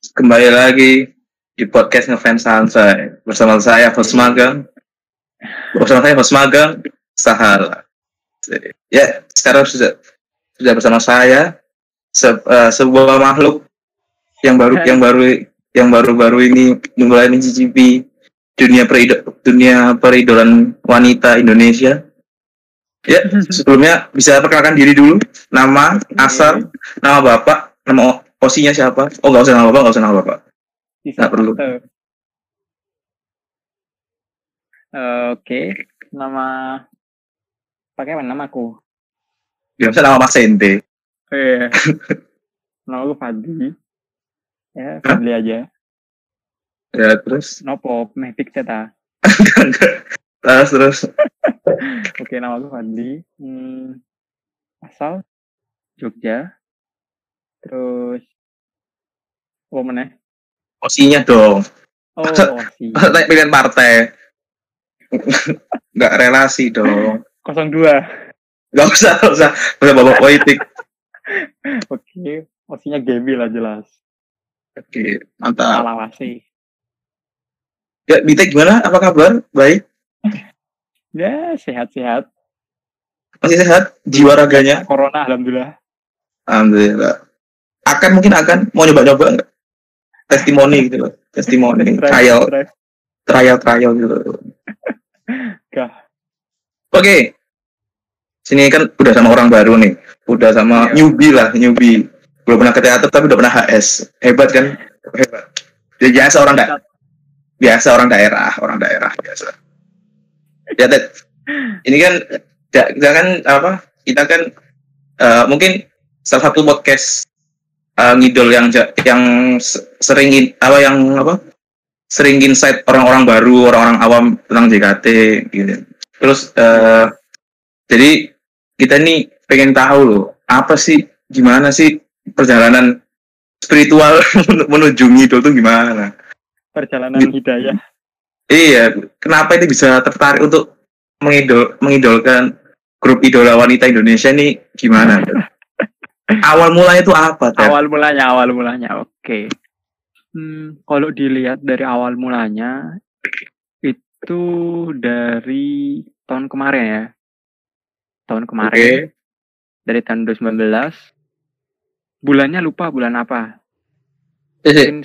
kembali lagi di podcast ngefans santai bersama saya host magang. Bersama saya host magang Sahara ya sekarang sudah sudah bersama saya se, uh, sebuah makhluk yang baru yang baru yang baru-baru ini mulai mencicipi dunia perido, dunia peridolan wanita Indonesia. Ya sebelumnya bisa perkenalkan diri dulu. Nama asal nama bapak nama Osinya siapa? Oh nggak usah nama bapak, nggak usah nama bapak. Nggak perlu. Uh, Oke, okay. nama pakai apa namaku? Ya bisa nama Mas Sente. Oh, iya. nama aku Fadli. Ya, Fadli aja. Ya, terus? Nopo, mepik ceta. terus, terus. Oke, nama aku Fadli. Hmm, asal Jogja. Terus Oh mana? Osinya dong. Oh, osi. Pilihan partai. Enggak relasi dong. 02. Enggak usah, enggak usah. Udah bawa politik. Oke, osinya Gaby lah jelas. Oke, mantap. Alawasi. Ya, Bita gimana? Apa kabar? Baik? ya, sehat-sehat. Masih sehat? Jiwa raganya? Corona, alhamdulillah. Alhamdulillah. Akan mungkin akan mau nyoba-nyoba enggak? Testimoni gitu loh testimoni trial trial. trial. Gitu. Oke. Okay. sini kan udah sama orang baru nih. Udah sama yeah. newbie lah newbie. Belum pernah ke teater tapi udah pernah HS hebat kan? Hebat. Jadi biasa orang da biasa orang daerah orang daerah biasa. Ya ini kan kita kan apa kita kan uh, mungkin salah satu podcast uh, ngidol yang yang sering apa yang apa? Sering insight orang-orang baru orang-orang awam tentang JKT gitu. Terus uh, jadi kita nih pengen tahu loh apa sih gimana sih perjalanan spiritual menuju ngidol tuh gimana? Perjalanan hidayah. Iya kenapa ini bisa tertarik untuk mengidol mengidolkan grup idola wanita Indonesia nih gimana awal mulanya itu apa? Ter? Awal mulanya, awal mulanya. Oke. Okay. Hmm, kalau dilihat dari awal mulanya itu dari tahun kemarin ya. Tahun kemarin. Okay. Dari tahun 2019. Bulannya lupa bulan apa. Eh,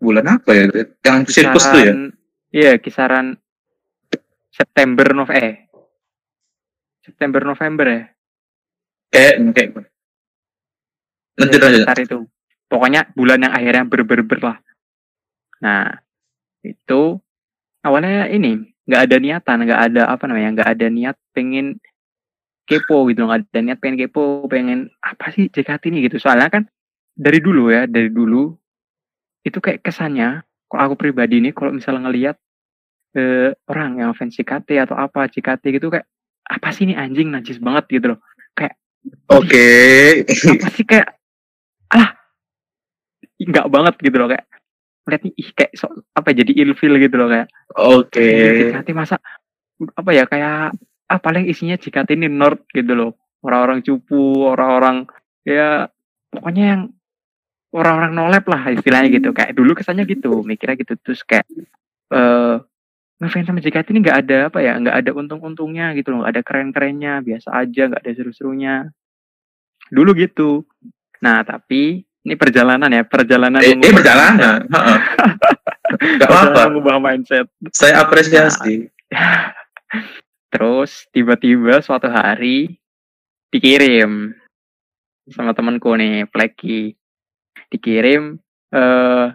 bulan apa ya? Yang sirkus tuh ya? Iya, kisaran September November eh September November ya kayak kayak lanjut lanjut. itu. Pokoknya bulan yang akhirnya berber lah. Nah itu awalnya ini nggak ada niatan nggak ada apa namanya nggak ada niat pengen kepo gitu nggak ada niat pengen kepo pengen apa sih JKT ini gitu. Soalnya kan dari dulu ya dari dulu itu kayak kesannya kalau aku pribadi nih kalau misalnya ngelihat eh, orang yang fans JKT atau apa JKT gitu kayak apa sih ini anjing najis banget gitu loh. Kayak Oke. Okay. Apa sih kayak ah enggak banget gitu loh kayak lihat nih ih kayak so, apa jadi ilfil gitu loh kayak. Oke. Okay. Nanti masa apa ya kayak ah paling isinya jika ini nerd gitu loh. Orang-orang cupu, orang-orang ya pokoknya yang orang-orang nolep lah istilahnya gitu. Kayak dulu kesannya gitu, mikirnya gitu terus kayak eh uh, ngefans sama JKT ini nggak ada apa ya nggak ada untung-untungnya gitu loh nggak ada keren-kerennya biasa aja nggak ada seru-serunya. Dulu gitu. Nah tapi ini perjalanan ya perjalanan eh, eh perjalanan. nggak apa-apa. Mengubah mindset. Saya apresiasi. Nah, terus tiba-tiba suatu hari dikirim sama temanku nih Pleki dikirim eh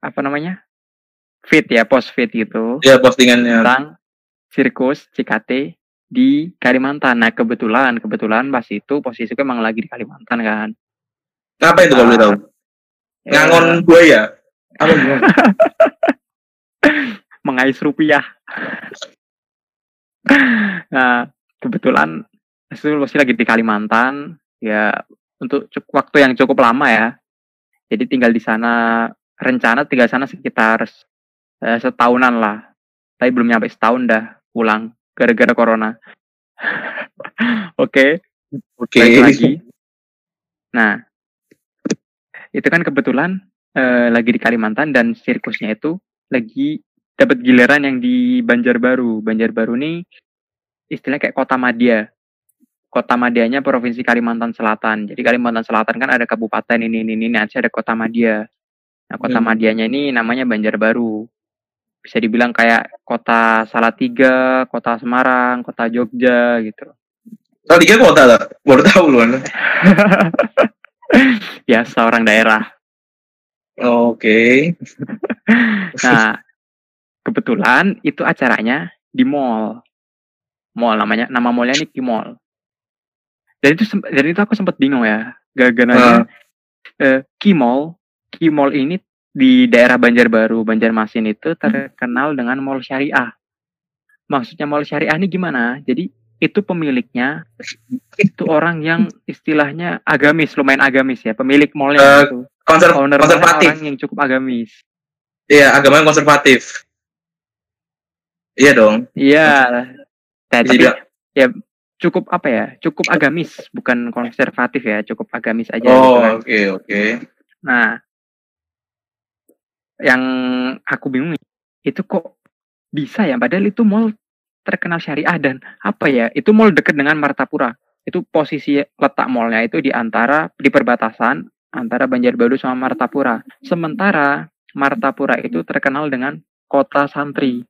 apa namanya fit ya post fit gitu. Ya postingannya. Tentang sirkus CKT di Kalimantan. Nah kebetulan kebetulan pas itu posisiku emang lagi di Kalimantan kan. Apa itu kalau boleh tahu? Ya. ngangon buaya apa mengais rupiah. Nah kebetulan itu masih lagi di Kalimantan ya untuk cukup, waktu yang cukup lama ya. Jadi tinggal di sana rencana tinggal sana sekitar eh, setahunan lah tapi belum nyampe setahun dah pulang gara-gara corona oke oke okay. lagi nah itu kan kebetulan uh, lagi di Kalimantan dan sirkusnya itu lagi dapat giliran yang di Banjarbaru. Banjarbaru ini istilahnya kayak kota madya. Kota madyanya provinsi Kalimantan Selatan. Jadi Kalimantan Selatan kan ada kabupaten ini ini ini, nanti ada kota madya. Nah, kota hmm. madyanya ini namanya Banjarbaru. Bisa dibilang kayak kota Salatiga, kota Semarang, kota Jogja gitu. Salatiga kota lah, baru tahu loh. ya seorang daerah. Oke. Okay. nah, kebetulan itu acaranya di mall. Mall namanya, nama mallnya ini Kimall. Dan itu dan itu aku sempat bingung ya, gara-gara uh. eh, Kimall, Kimall ini di daerah Banjarbaru, Banjarmasin itu terkenal dengan mall syariah. Maksudnya mall syariah ini gimana? Jadi itu pemiliknya itu orang yang istilahnya agamis, lumayan agamis ya, pemilik mallnya uh, itu konser Owner konservatif orang yang cukup agamis iya agama yang konservatif iya dong iya nah, tapi ya cukup apa ya cukup agamis bukan konservatif ya cukup agamis aja oh gitu kan. oke okay, oke okay. nah yang aku bingung itu kok bisa ya padahal itu mall terkenal syariah dan apa ya itu mall deket dengan Martapura itu posisi letak mallnya itu di antara di perbatasan antara Banjarbaru sama Martapura. Sementara Martapura itu terkenal dengan kota santri.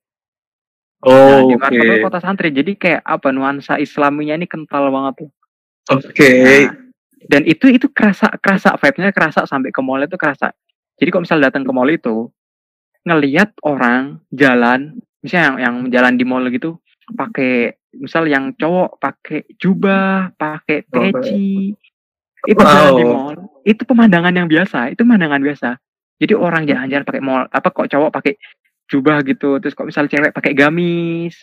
Oh, nah, di Martapura okay. kota santri. Jadi kayak apa nuansa Islaminya ini kental banget tuh. Oke. Okay. Nah, dan itu itu kerasa kerasa vibe-nya kerasa sampai ke mall itu kerasa. Jadi kalau misal datang ke mall itu ngelihat orang jalan, misalnya yang, yang jalan di mall gitu pakai misal yang cowok pakai jubah, pakai peci, itu wow. jalan di mall itu pemandangan yang biasa itu pemandangan biasa. Jadi orang jalan-jalan pakai mall apa kok cowok pakai jubah gitu terus kok misal cewek pakai gamis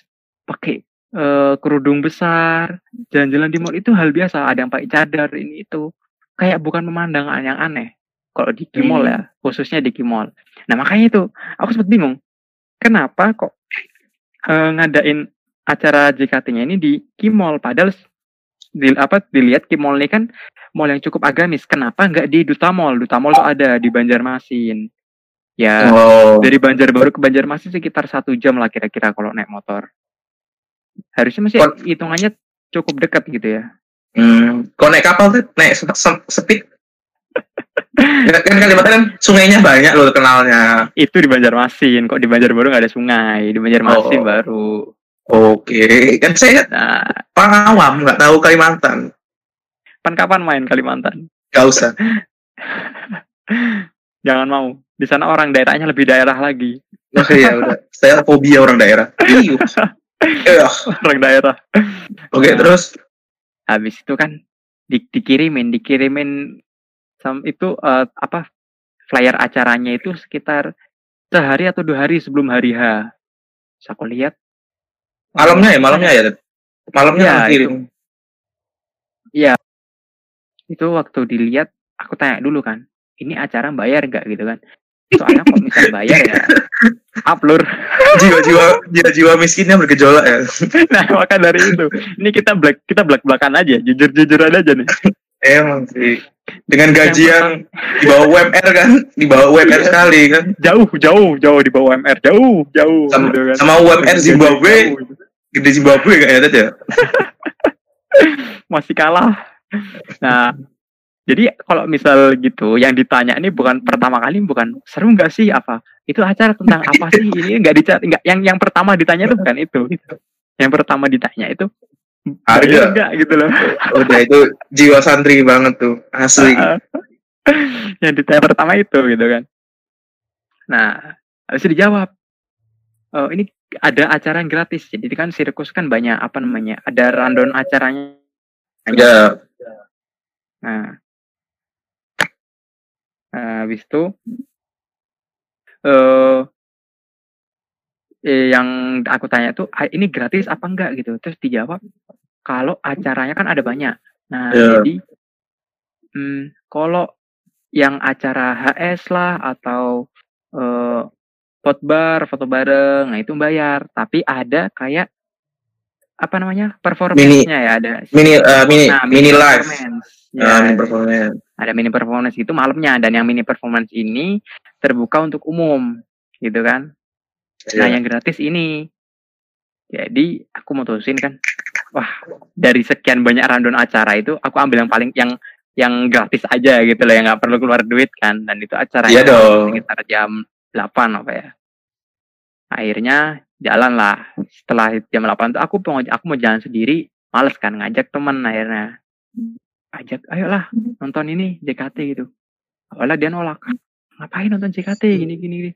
pakai uh, kerudung besar jalan-jalan di mall itu hal biasa. Ada yang pakai cadar ini itu. Kayak bukan pemandangan yang aneh kalau di Kimol ya hmm. khususnya di Kimol nah makanya itu aku sempat bingung kenapa kok uh, ngadain acara JKT-nya ini di Kimol padahal di, apa dilihat Kimol ini kan mall yang cukup agamis. Kenapa nggak di Duta Mall? Duta Mall tuh ada di Banjarmasin. Ya, oh. dari Banjarbaru ke Banjarmasin sekitar satu jam lah kira-kira kalau naik motor. Harusnya masih hitungannya cukup dekat gitu ya. Hmm, kalau naik kapal tuh naik speed kan Kalimantan kan sungainya banyak loh kenalnya. Itu di Banjarmasin, kok di Banjarbaru nggak ada sungai, di Banjarmasin oh. baru. Oke, kan saya nah, awam nggak tahu Kalimantan. Pan kapan main Kalimantan? Gak usah. Jangan mau. Di sana orang daerahnya lebih daerah lagi. Oh iya udah. Saya fobia orang daerah. Orang daerah. Oke, okay, nah, terus habis itu kan di, dikirimin, dikirimin sam, itu uh, apa flyer acaranya itu sekitar sehari atau dua hari sebelum hari H. Terus aku lihat? Malamnya ya, malamnya ya. Malamnya ya, kirim. Iya, itu waktu dilihat aku tanya dulu kan ini acara bayar nggak? Gitu kan. Soalnya kok misal bayar ya? Upload jiwa-jiwa jiwa-jiwa miskinnya bergejolak ya. Nah maka dari itu. Ini kita black kita black blakan aja jujur jujuran aja nih emang sih dengan gaji yang, di bawah UMR kan di bawah UMR iya. sekali kan jauh jauh jauh di bawah UMR jauh jauh sama, gitu kan. sama UMR Zimbabwe gede Zimbabwe kayak ya ya masih kalah Nah, jadi kalau misal gitu, yang ditanya ini bukan pertama kali, bukan seru nggak sih apa? Itu acara tentang apa sih? Ini nggak dicari, nggak yang yang pertama ditanya itu bukan itu. Yang pertama ditanya itu harga enggak gitu loh. Udah itu jiwa santri banget tuh, asli. yang ditanya pertama itu gitu kan. Nah, harus dijawab. Oh, ini ada acara yang gratis. Jadi kan sirkus kan banyak apa namanya? Ada random acaranya. Ada Nah, nah habis itu uh, eh, yang aku tanya tuh ini gratis apa enggak? Gitu. Terus dijawab kalau acaranya kan ada banyak. Nah yeah. jadi hmm, kalau yang acara HS lah atau uh, foto bar foto bareng nah itu bayar. Tapi ada kayak apa namanya performance-nya ya ada mini uh, mini nah, mini, mini live. Ya, uh, performance. ada mini performance itu malamnya dan yang mini performance ini terbuka untuk umum gitu kan nah yeah. yang gratis ini. Jadi aku mutusin kan wah dari sekian banyak rundown acara itu aku ambil yang paling yang yang gratis aja gitu loh yang nggak perlu keluar duit kan. Dan itu acara yeah, dong. sekitar jam 8 apa ya. Akhirnya jalan lah setelah jam 8 tuh aku mau aku mau jalan sendiri. Males kan ngajak temen akhirnya. Ajak ayolah nonton ini JKT gitu. Awalnya dia nolak. Ngapain nonton JKT gini gini, gini.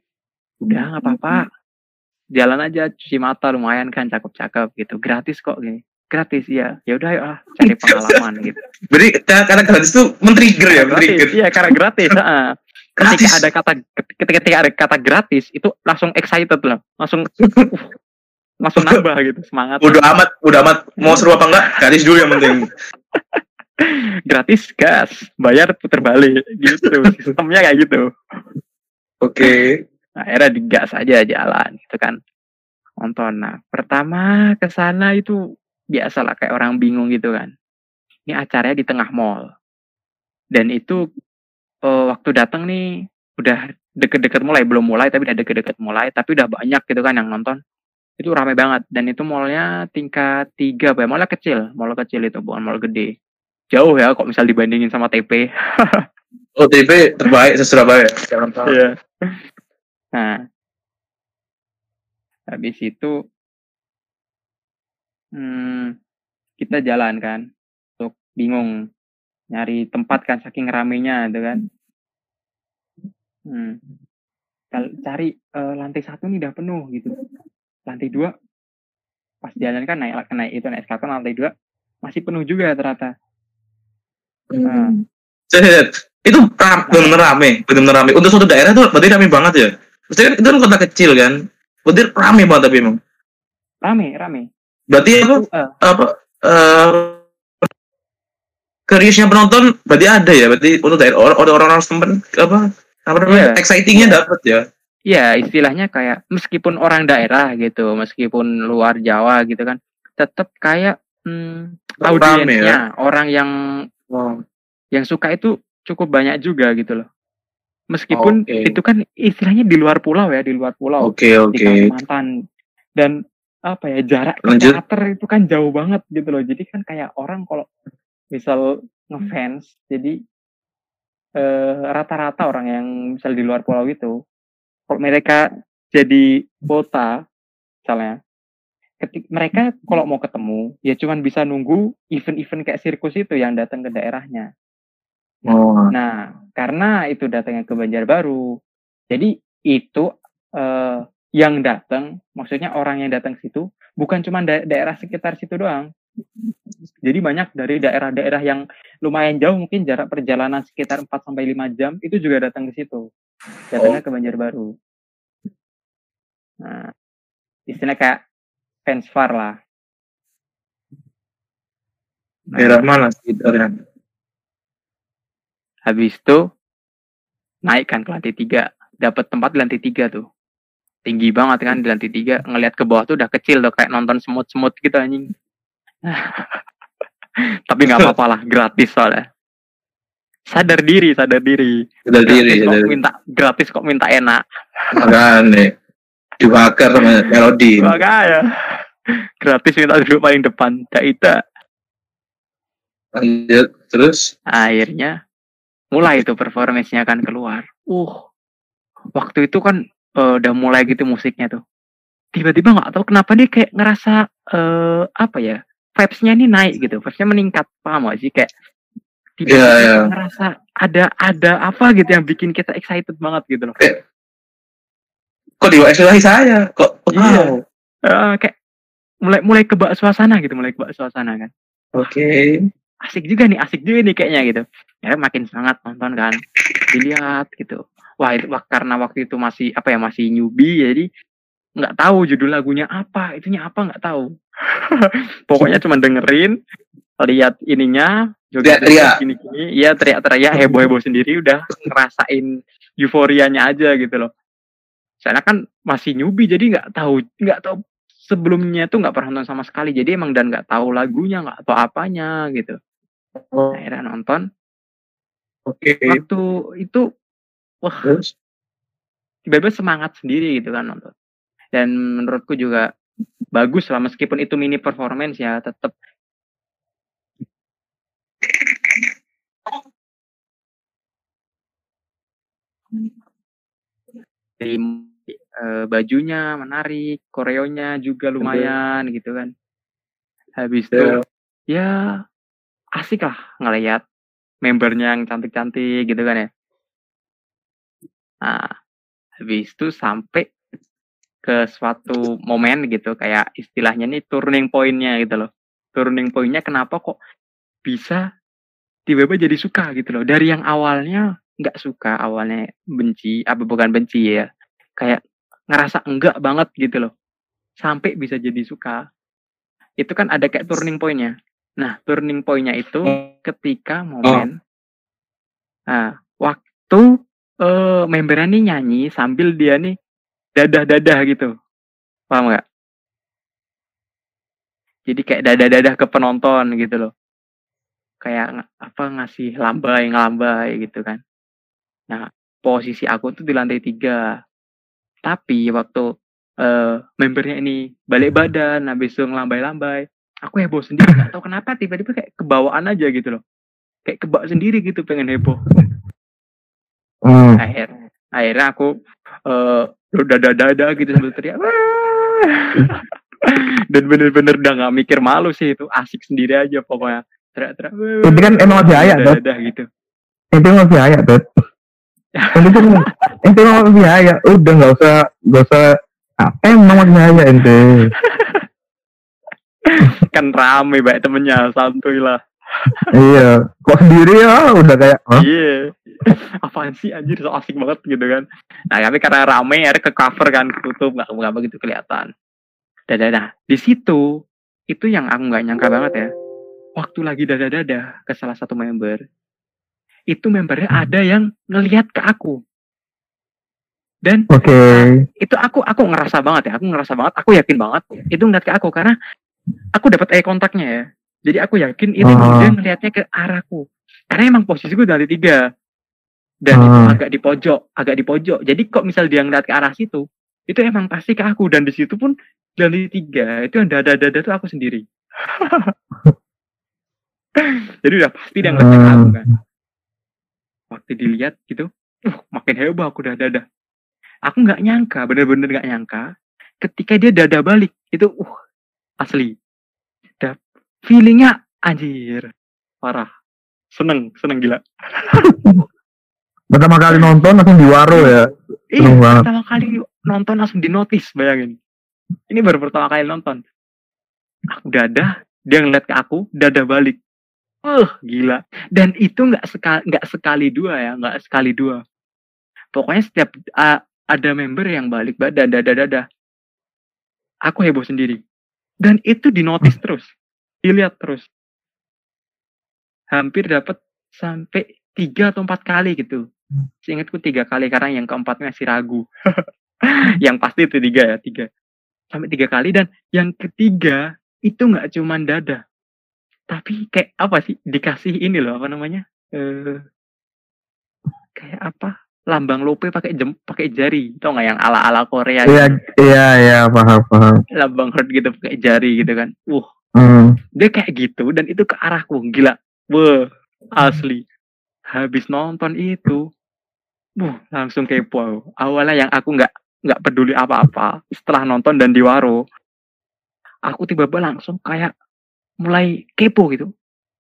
udah nggak apa-apa jalan aja cuci mata lumayan kan cakep-cakep gitu. Gratis kok gini. Gratis ya ya udah ayo lah cari pengalaman gitu. Beri karena gratis tuh men-trigger ya men-trigger. Iya karena gratis uh. ketika ada kata ketika ada kata gratis itu langsung excited lah langsung langsung nambah gitu semangat. Udah amat udah amat. Mau seru apa enggak? Gratis dulu yang penting. Gratis gas bayar puter balik gitu. Sistemnya kayak gitu. Oke. okay. Nah, akhirnya digas aja jalan gitu kan. Nonton. Nah pertama ke sana itu biasa lah kayak orang bingung gitu kan. Ini acaranya di tengah mall. Dan itu uh, waktu datang nih udah deket-deket mulai belum mulai tapi udah deket-deket mulai tapi udah banyak gitu kan yang nonton. Itu ramai banget. Dan itu mallnya tingkat tiga ya mallnya kecil. Mall kecil itu bukan mall gede. Jauh ya kok misal dibandingin sama TP. oh TP terbaik se Surabaya. Iya. Nah, habis itu hmm, kita jalan kan, untuk bingung nyari tempat kan saking ramenya itu kan. Hmm. Cari uh, lantai satu nih udah penuh gitu. Lantai dua pas jalan kan naik naik itu naik eskalator lantai dua masih penuh juga ternyata Nah. itu ram, benar-benar rame, benar-benar rame. Untuk suatu daerah tuh berarti rame banget ya. Maksudnya kan itu kan kota kecil kan. Berarti rame banget tapi emang. Rame, rame. Berarti apa? Uh. Apa? Uh, Keriusnya penonton berarti ada ya. Berarti untuk daerah orang-orang temen apa? Apa namanya? Yeah. Excitingnya yeah. dapat ya. Iya, istilahnya kayak meskipun orang daerah gitu, meskipun luar Jawa gitu kan, tetap kayak hmm, audiensnya ya? orang yang Wow. Yang suka itu cukup banyak juga gitu loh. Meskipun okay. itu kan istilahnya di luar pulau ya, di luar pulau. Oke, okay, oke. Okay. Di Kalimantan. Dan apa ya, jarak Lanjut. teater itu kan jauh banget gitu loh. Jadi kan kayak orang kalau misal ngefans, jadi eh, rata-rata orang yang misal di luar pulau itu, kalau mereka jadi kota, misalnya, ketik mereka kalau mau ketemu ya cuman bisa nunggu event-event kayak sirkus itu yang datang ke daerahnya. Oh. Nah, karena itu datangnya ke Banjarbaru, jadi itu uh, yang datang, maksudnya orang yang datang situ bukan cuma da daerah sekitar situ doang. Jadi banyak dari daerah-daerah yang lumayan jauh mungkin jarak perjalanan sekitar 4 sampai 5 jam itu juga datang ke situ. Datangnya oh. ke Banjarbaru. Nah, istilah kayak fans far lah. Nah, Daerah mana sekitarnya? Habis itu naik kan ke lantai tiga, dapat tempat di lantai tiga tuh. Tinggi banget kan di lantai tiga, ngelihat ke bawah tuh udah kecil tuh kayak nonton semut-semut gitu anjing. Tapi nggak apa-apa lah, gratis soalnya. Sadar diri, sadar diri. Sadar diri. Gratis kok minta gratis kok minta enak. Makanya dibakar sama melodi. Makanya gratis minta duduk paling depan Daita lanjut terus akhirnya mulai itu performance-nya kan keluar. Uh. Waktu itu kan uh, udah mulai gitu musiknya tuh. Tiba-tiba nggak tahu kenapa dia kayak ngerasa uh, apa ya vibes-nya ini naik gitu. Vibes-nya meningkat. Paham gak sih? Kayak tiba-tiba yeah, yeah. ngerasa ada ada apa gitu yang bikin kita excited banget gitu loh. Eh, kok diwakili saya kok wow iya. uh, kayak mulai mulai kebak suasana gitu mulai kebak suasana kan. Oke. okay. Asik juga nih asik juga nih kayaknya gitu. Ya makin semangat nonton kan. Dilihat gitu. Wah itu wah, karena waktu itu masih apa ya masih newbie jadi nggak tahu judul lagunya apa itunya apa nggak tahu. Pokoknya cuma dengerin lihat ininya juga teriak gini gini iya teriak teriak heboh heboh sendiri udah ngerasain euforianya aja gitu loh. Soalnya kan masih newbie jadi nggak tahu nggak tahu sebelumnya tuh nggak pernah nonton sama sekali. Jadi emang dan nggak tahu lagunya nggak tahu apanya gitu. Akhirnya nonton Oke. Okay. Waktu itu wah tiba-tiba semangat sendiri gitu kan nonton. Dan menurutku juga bagus lah meskipun itu mini performance ya tetap dari e, bajunya menarik, koreonya juga lumayan Betul. gitu kan. Habis itu ya asik lah ngeliat membernya yang cantik-cantik gitu kan ya. Nah, habis itu sampai ke suatu momen gitu kayak istilahnya nih turning pointnya gitu loh. Turning pointnya kenapa kok bisa tiba-tiba jadi suka gitu loh. Dari yang awalnya nggak suka awalnya benci apa bukan benci ya kayak ngerasa enggak banget gitu loh sampai bisa jadi suka itu kan ada kayak turning pointnya nah turning pointnya itu ketika momen oh. nah waktu uh, membernya nih nyanyi sambil dia nih dadah dadah gitu. Paham nggak? Jadi kayak dadah dadah ke penonton gitu loh. Kayak apa ngasih lambai ngelambai gitu kan. Nah, posisi aku tuh di lantai tiga. Tapi waktu uh, membernya ini balik badan, habis itu ngelambai-lambai, aku heboh sendiri. Gak tau kenapa tiba-tiba kayak kebawaan aja gitu loh. Kayak kebak sendiri gitu pengen heboh. Hmm. Akhir, akhirnya aku uh, dada-dada gitu sambil teriak. Dan bener-bener udah gak mikir malu sih itu. Asik sendiri aja pokoknya. Teriak-teriak. Ini kan emang masih ayat, gitu. Itu masih ayat, tuh ente tuh ente mau biaya udah nggak usah nggak usah apa yang mau biaya ente kan rame baik temennya. Santuy lah. Iya. Kok sendiri ya? Udah kayak huh? iya. Apaan sih anjir so asik banget gitu kan. Nah tapi karena rame ada ke cover kan tutup nggak nggak begitu kelihatan. Dan nah di situ itu yang aku nggak nyangka banget ya. Waktu lagi dada-dada ke salah satu member itu membernya ada yang ngelihat ke aku. Dan okay. itu aku aku ngerasa banget ya, aku ngerasa banget, aku yakin banget itu ngeliat ke aku. Karena aku dapat eye kontaknya ya. Jadi aku yakin itu uh. dia ngelihatnya ke arahku. Karena emang posisiku dari tiga dan uh. itu agak di pojok, agak di pojok. Jadi kok misal dia ngeliat ke arah situ, itu emang pasti ke aku dan di situ pun dari tiga itu yang dada-dada tuh aku sendiri. Jadi udah pasti dia ngeliat ke aku kan waktu dilihat gitu uh, makin heboh aku udah dada aku nggak nyangka bener-bener nggak nyangka ketika dia dada balik itu uh asli. Da, feelingnya anjir. Parah. Seneng seneng gila. Pertama kali nonton langsung diwaro ya. Iya pertama kali nonton langsung di notice bayangin. Ini baru pertama kali nonton. Aku dada dia ngeliat ke aku dada balik. Uh gila. Dan itu nggak sekali nggak sekali dua ya nggak sekali dua. Pokoknya setiap uh, ada member yang balik badan dada dada aku heboh sendiri dan itu dinotis terus. Dilihat terus. Hampir dapat sampai tiga atau empat kali gitu. Seingatku tiga kali karena yang keempatnya masih ragu. Yang pasti itu tiga ya tiga. Sampai tiga kali dan yang ketiga itu nggak cuman dada. Tapi kayak apa sih? Dikasih ini loh apa namanya? Eh kayak apa lambang lope pakai jem pakai jari tau nggak yang ala ala Korea iya gitu. iya iya paham paham lambang heart gitu pakai jari gitu kan uh mm. dia kayak gitu dan itu ke arahku gila wah asli habis nonton itu uh langsung kepo awalnya yang aku nggak nggak peduli apa-apa setelah nonton dan di waro aku tiba-tiba langsung kayak mulai kepo gitu.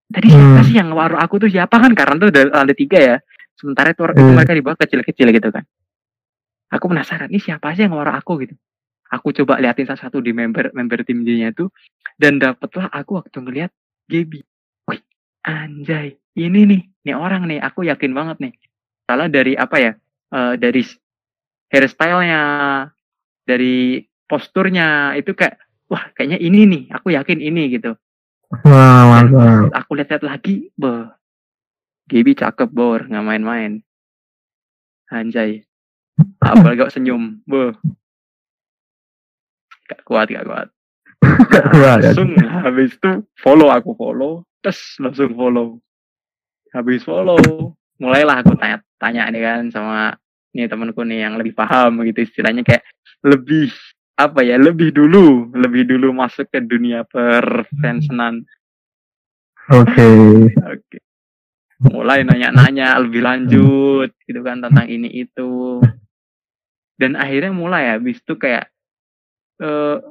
Tadi siapa hmm. sih yang waruh aku tuh siapa kan karena tuh ada, ada tiga ya. Sementara itu, hmm. itu mereka di bawah kecil-kecil gitu kan. Aku penasaran ini siapa sih yang waruh aku gitu. Aku coba liatin salah satu di member member tim dia itu dan dapetlah aku waktu ngeliat Gaby. Wih, anjay, ini nih, nih orang nih, aku yakin banget nih. Salah dari apa ya? Uh, dari hairstylenya, dari posturnya itu kayak wah kayaknya ini nih, aku yakin ini gitu. Wah, Aku lihat-lihat lagi, be. Gibi cakep bor, nggak main-main. Anjay. Apalagi gak senyum, be. Gak kuat, gak kuat. Langsung habis itu follow aku follow, terus langsung follow. Habis follow, mulailah aku tanya tanya nih kan sama nih temanku nih yang lebih paham gitu istilahnya kayak lebih apa ya lebih dulu lebih dulu masuk ke dunia perfensenan oke okay. oke okay. Mulai nanya-nanya lebih lanjut gitu kan tentang ini itu. Dan akhirnya mulai habis itu kayak uh,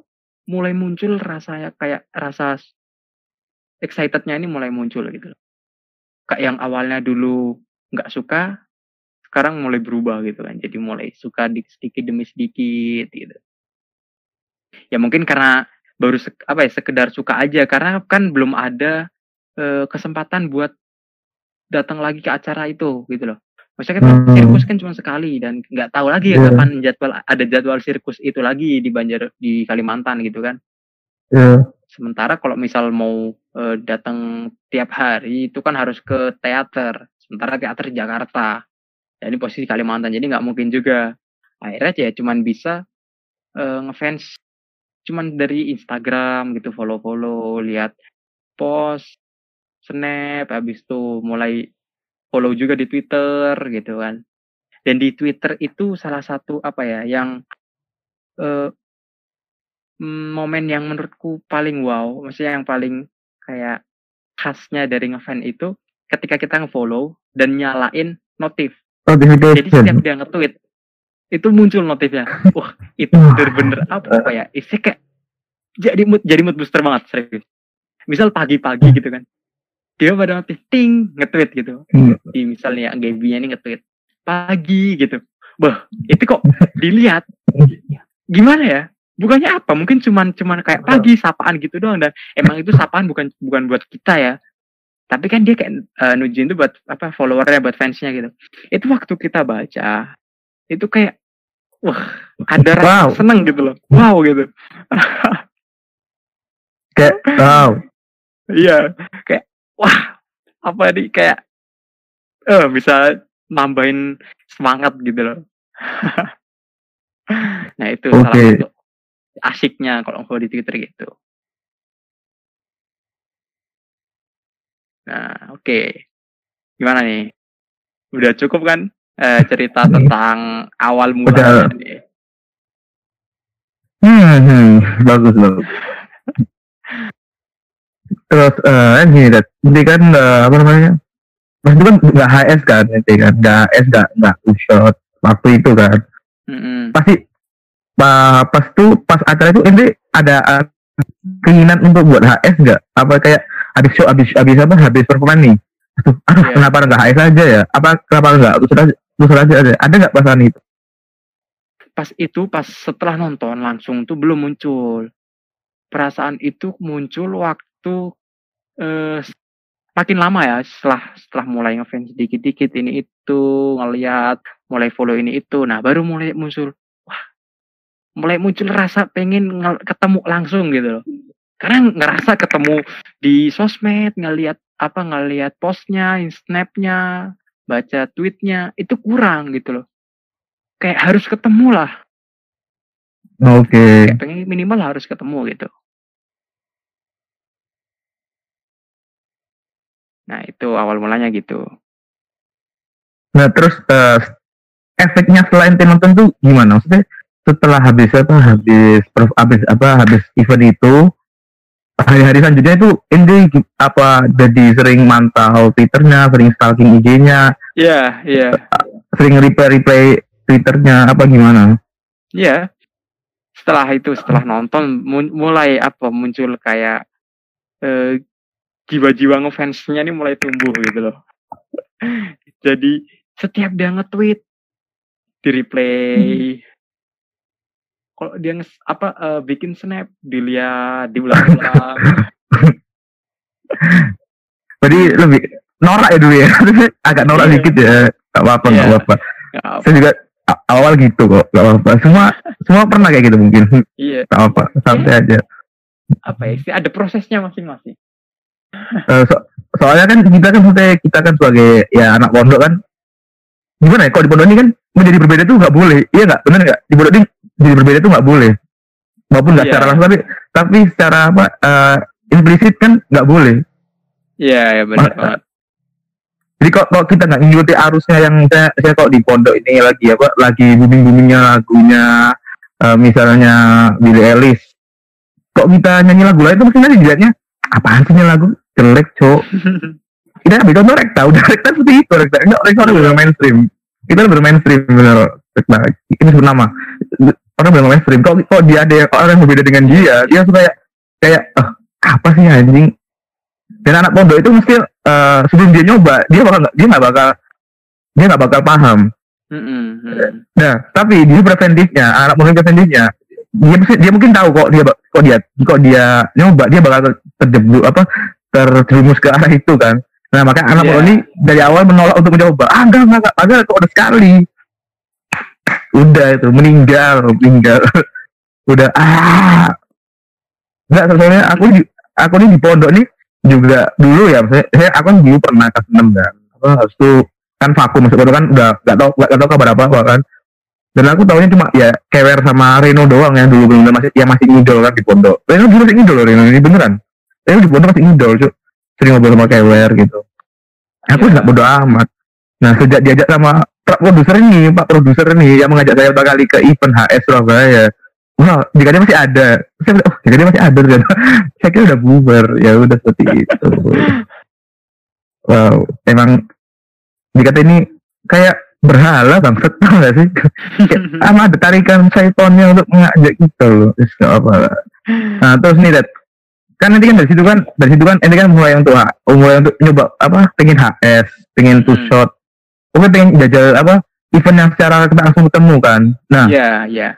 mulai muncul rasanya kayak rasa excitednya ini mulai muncul gitu. Kayak yang awalnya dulu nggak suka sekarang mulai berubah gitu kan. Jadi mulai suka sedikit demi sedikit gitu. Ya mungkin karena baru apa ya sekedar suka aja. Karena kan belum ada e, kesempatan buat datang lagi ke acara itu gitu loh maksudnya kan hmm. sirkus kan cuma sekali dan nggak tahu lagi ya yeah. kapan jadwal ada jadwal sirkus itu lagi di Banjar di Kalimantan gitu kan yeah. sementara kalau misal mau e, datang tiap hari itu kan harus ke teater sementara teater Jakarta ya ini posisi Kalimantan jadi nggak mungkin juga akhirnya ya cuman bisa e, ngefans cuman dari Instagram gitu follow-follow lihat post snap habis itu mulai follow juga di Twitter gitu kan. Dan di Twitter itu salah satu apa ya yang uh, momen yang menurutku paling wow maksudnya yang paling kayak khasnya dari ngefan itu ketika kita ngefollow dan nyalain notif. Jadi setiap dia nge-tweet itu muncul notifnya. Wah itu bener-bener apa, apa ya isi kayak jadi mood jadi mood booster banget serius. Misal pagi-pagi gitu kan dia pada notif ting nge-tweet gitu. Hmm. di misalnya Gaby ini nge-tweet pagi gitu. Bah itu kok dilihat? Gimana ya? Bukannya apa? Mungkin cuman cuman kayak pagi sapaan gitu doang. Dan emang itu sapaan bukan bukan buat kita ya. Tapi kan dia kayak uh, nujin itu buat apa followernya buat fansnya gitu. Itu waktu kita baca itu kayak wah ada rasa wow. seneng gitu loh. Wow gitu. Kayak wow. Iya kayak wah apa nih kayak eh uh, bisa nambahin semangat gitu loh nah itu okay. salah satu asiknya kalau mau di Twitter gitu nah oke okay. gimana nih udah cukup kan eh, cerita tentang awal mula ini. Hmm, hmm, bagus bagus. Terus uh, gini, dat, ini kan uh, apa namanya? Mas itu kan nggak HS kan, nanti kan, nggak HS nggak nggak shot waktu itu kan. Mm-hmm. Pasti pa, pas tuh pas acara itu ini ada uh, keinginan untuk buat HS nggak? Apa kayak habis show habis habis apa habis performa nih? Aduh, aduh yeah. kenapa nggak HS aja ya? Apa kenapa nggak terus aja ada ada nggak perasaan itu pas itu pas setelah nonton langsung tuh belum muncul perasaan itu muncul waktu eh, makin lama ya setelah setelah mulai ngefans dikit-dikit ini itu ngeliat mulai follow ini itu nah baru mulai muncul wah mulai muncul rasa pengen ketemu langsung gitu loh. Karena ngerasa ketemu di sosmed ngeliat apa ngeliat postnya snapnya baca tweetnya itu kurang gitu loh. Kayak harus ketemu lah oke. Okay. pengen minimal harus ketemu gitu nah itu awal mulanya gitu nah terus uh, efeknya selain nonton tuh gimana maksudnya setelah habis apa habis habis apa habis event itu hari-hari selanjutnya itu ini apa jadi sering mantau Twitternya, sering stalking IG-nya. Iya, yeah, iya. Yeah. Sering replay-replay Twitternya apa gimana? Iya. Yeah. Setelah itu, setelah nonton mulai apa muncul kayak eh, jiwa-jiwa ngefansnya ini mulai tumbuh gitu loh. jadi setiap dia nge-tweet di replay hmm. Kalau dia nges, apa uh, bikin snap dilihat diulang-ulang. Jadi lebih norak ya dulu ya. Agak norak yeah. dikit ya. Gak apa-apa yeah. gak apa-apa. Saya juga awal gitu kok gak apa-apa. Semua semua pernah kayak gitu mungkin. Iya. Gak apa-apa santai yeah. aja. Apa ya sih ada prosesnya masing-masing uh, so, soalnya kan kita kan kita kan sebagai ya anak pondok kan. Gimana ya kalau di pondok ini kan menjadi berbeda tuh nggak boleh. Iya nggak? Benar nggak? Di pondok ini jadi berbeda itu nggak boleh. Maupun nggak yeah. secara langsung tapi tapi secara apa uh, implisit kan nggak boleh. Iya yeah, ya benar banget. jadi kok, kok kita nggak ngikuti arusnya yang saya, saya kok di pondok ini lagi apa lagi booming boomingnya lagunya uh, misalnya Billy Ellis kok kita nyanyi lagu lain itu mesti nanti dilihatnya apaan sih lagu jelek cok kita ambil contoh rekta udah rekta seperti itu. Rekta enggak rekta udah bener mainstream. Kita udah mainstream bener. Rekta ini sebut nama. Orang bener mainstream. Kok kok dia ada yang orang yang berbeda dengan dia dia suka kayak kayak oh, apa sih anjing? Dan anak pondok itu mesti uh, sebelum dia nyoba dia bakal dia nggak bakal dia nggak bakal paham. Mm-hmm. nah tapi dia preventifnya anak pondok preventifnya dia dia mungkin tahu kok dia kok dia kok dia nyoba dia bakal terjebak apa terjerumus ke arah itu kan. Nah makanya anak yeah. ini dari awal menolak untuk mencoba ah enggak enggak enggak kok udah sekali. Udah itu meninggal meninggal. Udah ah. Enggak sebenarnya aku aku ini di pondok nih juga dulu ya saya, saya aku kan dulu pernah kelas enam kan. Apa harus tuh kan vakum masuk kan udah nggak tahu nggak tahu kabar apa apa kan. Dan aku tahunya cuma ya kewer sama Reno doang yang dulu belum masih ya masih ngidol kan di pondok. Reno dulu masih ngidol Reno ini beneran Reno di pondok masih ngidol cuy sering ngobrol sama kewer gitu. Aku iya. nggak yeah. bodo amat. Nah sejak diajak sama pak produser ini pak produser ini yang mengajak saya kali ke event HS Surabaya. Wah jika dia masih ada. Saya oh jika dia masih ada ternyata. Saya kira udah bubar. Ya udah seperti itu. Wow emang jika ini kayak berhala bang tau gak sih? Sama ada tarikan saitonnya untuk mengajak kita loh. Apa nah terus nih Dad kan nanti kan dari situ kan dari situ kan ini kan mulai untuk mulai untuk nyoba apa pengen HS pengen two hmm. shot oke pengen jajal apa event yang secara kita langsung ketemu kan nah iya yeah, iya yeah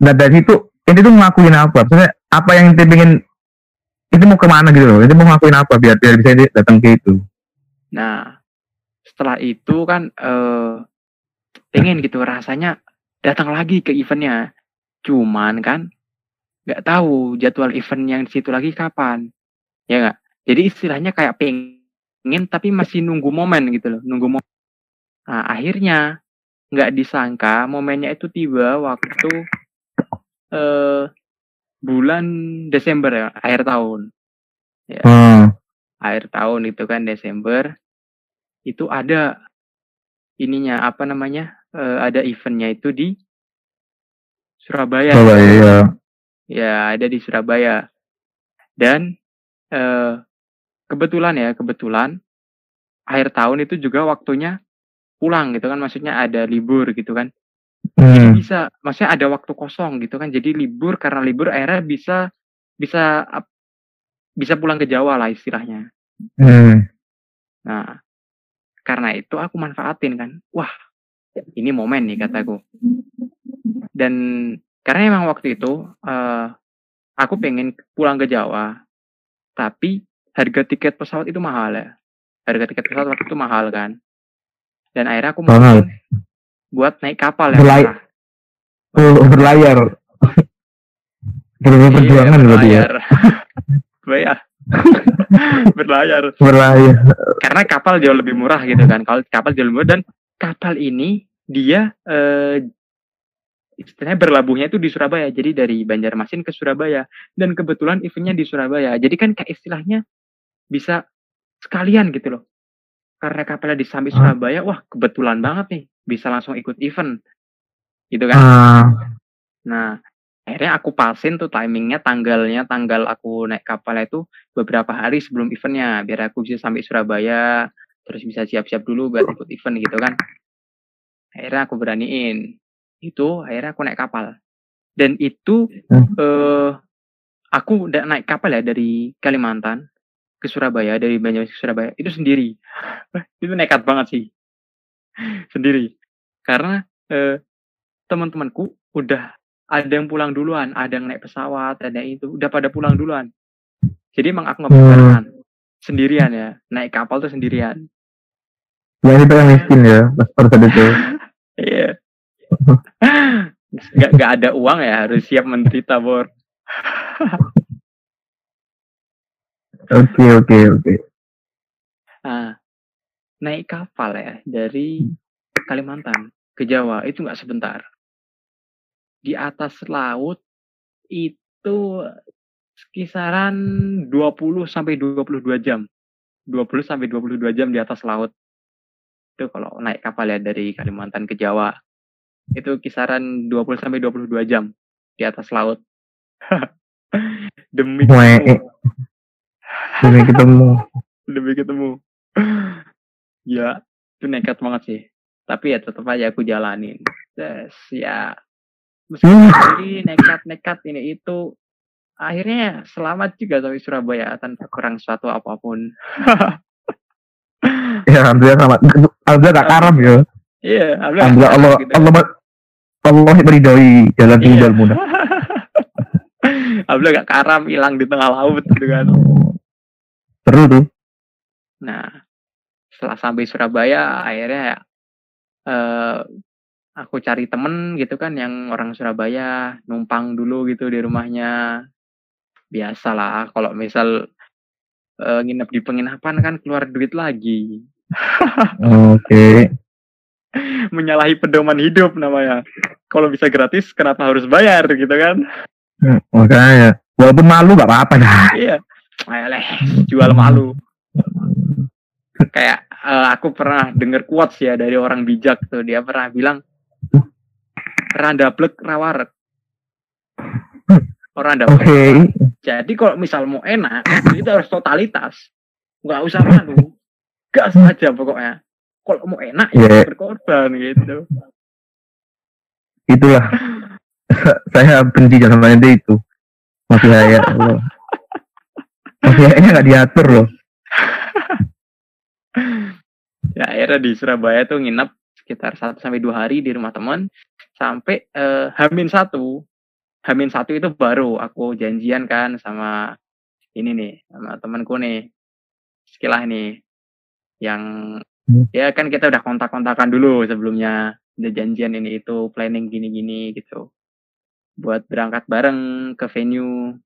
Nah dari itu ini tuh ngelakuin apa? Maksudnya apa yang inti pengen itu mau ke mana gitu loh? Itu mau ngelakuin apa biar biar bisa datang ke itu? Nah setelah itu kan eh pengen gitu rasanya datang lagi ke eventnya. Cuman kan nggak tahu jadwal event yang di situ lagi kapan, ya nggak? Jadi istilahnya kayak pengen tapi masih nunggu momen gitu loh, nunggu momen. Nah akhirnya nggak disangka momennya itu tiba waktu uh, bulan Desember ya, akhir tahun. Ya. Hmm. Akhir tahun itu kan Desember. Itu ada ininya apa namanya? Uh, ada eventnya itu di Surabaya. Surabaya. Ya, ada di Surabaya. Dan uh, kebetulan ya, kebetulan akhir tahun itu juga waktunya pulang gitu kan maksudnya ada libur gitu kan Hmm. bisa, maksudnya ada waktu kosong gitu kan. Jadi libur karena libur akhirnya bisa bisa bisa pulang ke Jawa lah istilahnya. Hmm. Nah, karena itu aku manfaatin kan. Wah, ini momen nih kataku. Dan karena emang waktu itu uh, aku pengen pulang ke Jawa, tapi harga tiket pesawat itu mahal ya. Harga tiket pesawat waktu itu mahal kan. Dan akhirnya aku mau buat naik kapal ya. Berlay oh, berlayar. Berlayar perjuangan berarti ya. Bayar. berlayar. Berlayar. Karena kapal jauh lebih murah gitu kan. Kalau kapal jauh lebih murah dan kapal ini dia eh, istilahnya berlabuhnya itu di Surabaya. Jadi dari Banjarmasin ke Surabaya dan kebetulan eventnya di Surabaya. Jadi kan kayak istilahnya bisa sekalian gitu loh. Karena kapalnya di samping Surabaya, wah kebetulan banget nih bisa langsung ikut event gitu kan uh. nah akhirnya aku pasin tuh timingnya tanggalnya tanggal aku naik kapal itu beberapa hari sebelum eventnya biar aku bisa sampai Surabaya terus bisa siap-siap dulu buat ikut event gitu kan akhirnya aku beraniin itu akhirnya aku naik kapal dan itu hmm. eh, aku udah naik kapal ya dari Kalimantan ke Surabaya dari Banyuwangi ke Surabaya itu sendiri itu nekat banget sih sendiri karena eh, teman-temanku udah ada yang pulang duluan, ada yang naik pesawat, ada yang itu, udah pada pulang duluan. Jadi emang aku nggak hmm. sendirian ya, naik kapal tuh sendirian. Ya ini pengen miskin ya, pas pada itu. Iya. Gak, gak ada uang ya, harus siap menderita, Bor. Oke, oke, oke. Nah, naik kapal ya dari Kalimantan ke Jawa itu nggak sebentar. Di atas laut itu kisaran 20 sampai 22 jam. 20 sampai 22 jam di atas laut. itu kalau naik kapal ya dari Kalimantan ke Jawa itu kisaran 20 sampai 22 jam di atas laut. Demi ketemu. demi ketemu. Demi ketemu. Ya itu nekat banget sih. Tapi ya tetap aja aku jalanin. Yes, ya. Meskipun nekat-nekat ini itu akhirnya selamat juga sampai Surabaya tanpa kurang suatu apa pun. Ya alhamdulillah selamat. Alhamdulillah gak karam ya. Iya alhamdulillah, Allah gitu. Allah Allah meridoi jalan iya. tinggal mudah alhamdulillah gak karam hilang di tengah laut gitu kan seru tuh nah setelah sampai Surabaya akhirnya uh, aku cari temen gitu kan yang orang Surabaya numpang dulu gitu di rumahnya biasalah kalau misal uh, nginep di penginapan kan keluar duit lagi. Oke. Okay. Menyalahi pedoman hidup namanya. Kalau bisa gratis, kenapa harus bayar gitu kan? Hmm, makanya, walaupun malu gak apa-apa dah. Iya, Ayolah, jual malu. Kayak uh, aku pernah denger quotes ya dari orang bijak tuh, dia pernah bilang, randa plek rawarek. Orang dapat. Okay. Jadi kalau misal mau enak, itu harus totalitas. Nggak usah malu. Gas aja pokoknya. Kalau mau enak yeah. ya berkorban gitu. Itulah. saya benci sama itu itu. Masih saya. Masih kayaknya nggak diatur loh. ya akhirnya di Surabaya tuh nginep sekitar 1 sampai dua hari di rumah teman sampai uh, Hamin satu Hamin satu itu baru aku janjian kan sama ini nih sama temanku nih sekilah nih yang hmm. ya kan kita udah kontak-kontakan dulu sebelumnya udah janjian ini itu planning gini-gini gitu buat berangkat bareng ke venue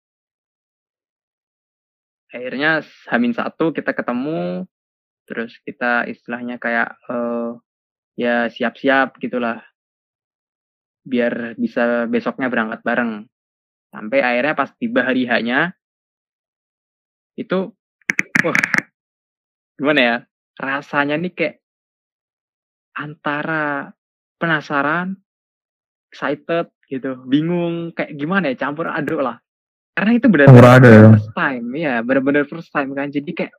akhirnya Hamin satu kita ketemu terus kita istilahnya kayak uh, ya siap-siap gitulah biar bisa besoknya berangkat bareng. Sampai akhirnya pas tiba hari hanya itu wah gimana ya? Rasanya nih kayak antara penasaran, excited gitu, bingung kayak gimana ya campur aduk lah. Karena itu benar-benar first time, ya benar-benar first time kan. Jadi kayak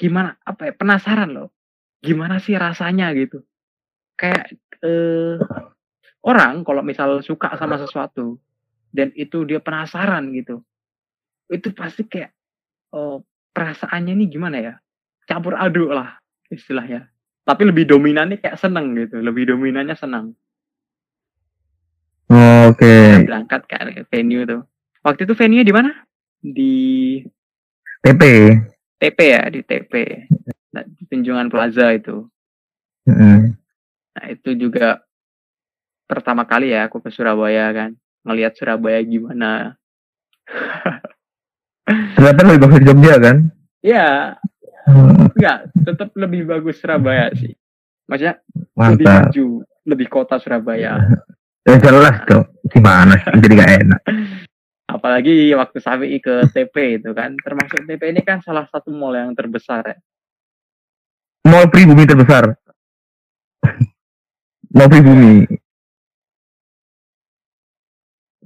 gimana apa ya penasaran loh. Gimana sih rasanya gitu. Kayak eh orang kalau misal suka sama sesuatu dan itu dia penasaran gitu itu pasti kayak oh, perasaannya ini gimana ya campur aduk lah istilahnya tapi lebih dominannya kayak seneng gitu. Lebih dominannya senang. Oh, oke. Okay. berangkat ke venue tuh. Waktu itu venue di mana? Di TP TP ya di TP nah, di Tunjungan Plaza itu. Mm nah itu juga pertama kali ya aku ke Surabaya kan. Ngelihat Surabaya gimana. Ternyata lebih bagus Jogja kan? Ya hmm. Enggak tetap lebih bagus Surabaya sih. Maksudnya Mantap. lebih maju lebih kota Surabaya. Ya jelas tuh gimana? Jadi gak enak. Apalagi waktu Sawi ke TP itu kan. Termasuk TP ini kan salah satu mall yang terbesar ya. Mall pribumi terbesar. Mall pribumi.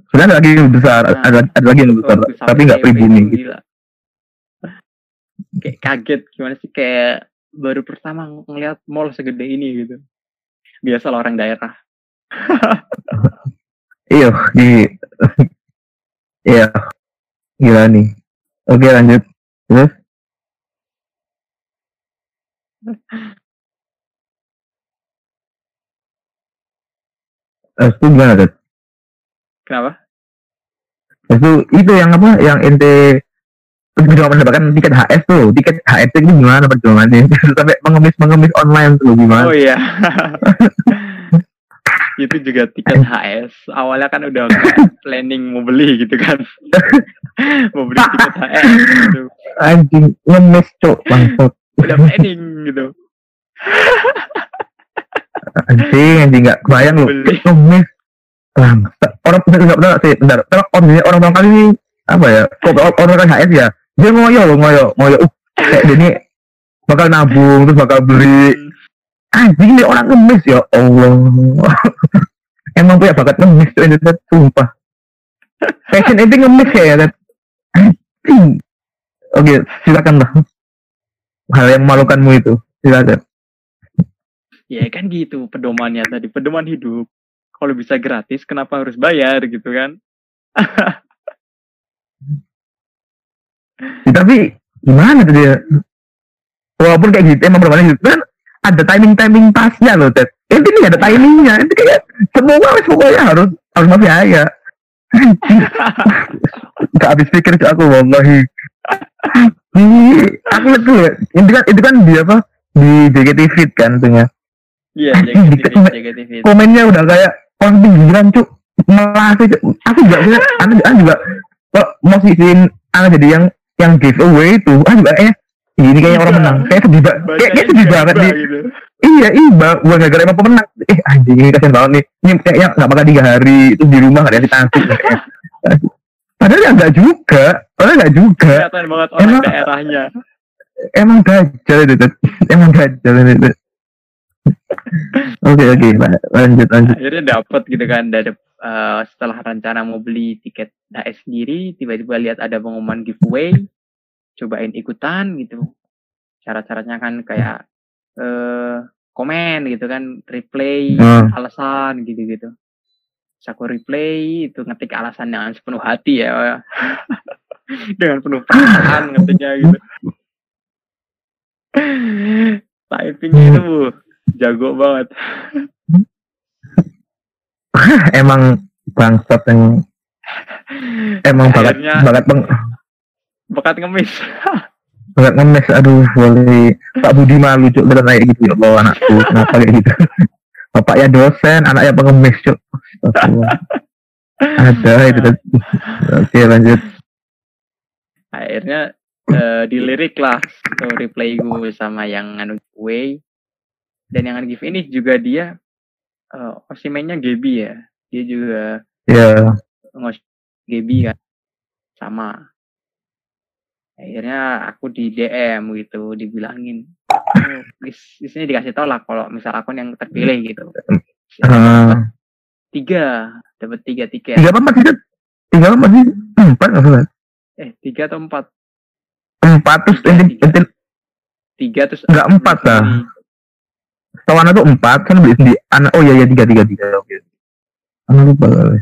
Sebenarnya ada lagi yang besar nah, ada, ada lagi yang besar tapi nggak pribumi gitu. Kayak kaget gimana sih kayak baru pertama ngeliat mall segede ini gitu biasa lah orang daerah iya di iya gila nih oke lanjut terus itu gimana, Dad? Kenapa? Itu itu yang apa? Yang ente perjuangan mendapatkan tiket HS tuh, tiket HS itu gimana perjuangannya? Sampai mengemis mengemis online tuh gimana? Oh iya. itu juga tiket HS awalnya kan udah planning mau beli gitu kan mau beli tiket HS gitu anjing ngemis cok bangsat udah planning gitu anjing anjing nggak kebayang lu ngemis orang nggak benar sih, bentar. Orang orang kali ini apa ya? Kok orang orang HS ya? Dia ngoyo loh, ngoyo, ngoyo. Uh, kayak ini bakal nabung terus bakal beli. Anjing nih orang ngemis ya Allah. Emang punya bakat ngemis tuh Internet sumpah. Passion itu ngemis ya kan oke silakan lah. Hal yang memalukanmu itu silakan. Ya kan gitu pedomannya tadi pedoman hidup. Kalau bisa gratis kenapa harus bayar gitu kan ya, tapi gimana tuh dia? Walaupun kayak gitu emang bermain gitu kan ada timing timing pasnya loh Ted. Ini ada timingnya itu kayak semua wis pokoknya harus harus biaya Gak habis pikir ke aku wallahi. Aku lihat tuh ya itu kan itu kan dia apa? Di JKT Fit kan tuhnya iya JKT Fit komennya udah kayak orang pinggiran cuk. Malah aku juga aku juga kok mau sisihin anak jadi yang yang giveaway itu ah juga eh ini kayaknya orang menang. Kayak sedih banget kayak, kayak sedih banget nih gitu. iya iba gua gak gara emang pemenang. Eh anjing ini kasian banget nih. Ini kayaknya nggak makan tiga hari itu di rumah gak ada taksi padahal ya enggak juga. Padahal enggak juga. Kelihatan banget orang emang, daerahnya. Emang gajal itu emang gajal itu Oke oke lanjut lanjut. Akhirnya dapat gitu kan dari uh, setelah rencana mau beli tiket HS sendiri tiba-tiba lihat ada pengumuman giveaway cobain ikutan gitu. Cara-caranya kan kayak uh, komen gitu kan replay hmm. alasan gitu-gitu. Terus aku replay itu ngetik alasan dengan sepenuh hati ya. Dengan penuh perasaan ngetiknya gitu. Typing itu bu jago banget. Emang bangsat yang emang bakat bakat peng bakat ngemis. bakat ngemis aduh boleh. Pak Budi malu cuk bener kayak gitu ya Allah anakku kenapa kayak gitu? Bapaknya dosen anaknya pengemis cuk. Ada itu oke lanjut. Akhirnya uh, dilirik lah tuh replay gue sama yang anu gue dan yang give ini juga dia uh, osimennya Gebi ya. Dia juga yeah. Gebi kan. Sama. Akhirnya aku di DM gitu dibilangin oh, di, sini dikasih tau lah kalau misal akun yang terpilih gitu. Uh, tiga dapat tiga tiket. Tiga apa empat tiga tiga apa sih? Empat nggak salah. Eh tiga atau empat? Empat terus tiga, tiga. tiga terus enggak empat lah tahu anak tuh empat kan beli sendiri anak oh iya iya tiga tiga tiga. Oke. Anak lupa kali.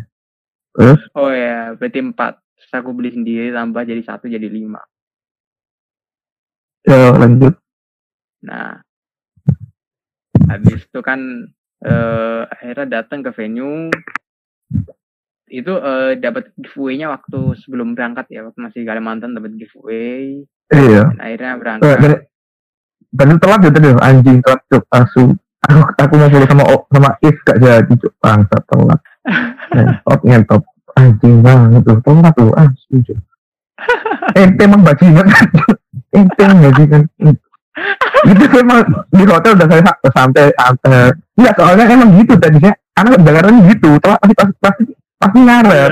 Terus? Oh ya berarti empat. Terus aku beli sendiri tambah jadi satu jadi lima. Ya lanjut. Nah. Habis itu kan eh, akhirnya datang ke venue. Itu eh, dapat giveaway-nya waktu sebelum berangkat ya waktu masih Kalimantan dapat giveaway. Iya. Dan akhirnya berangkat dan telat ya tadi anjing telat cuk. Asu aku, aku mau follow sama sama Is gak jadi cuk. Bangsa telat. Ngetop ngetop anjing banget tuh telat tuh asu cuk. Ente emang bajingan ente bajingan itu memang di hotel udah saya santai santai enggak soalnya emang gitu tadi saya anak Jakarta gitu telat pasti pasti pasti, pasti ngaret.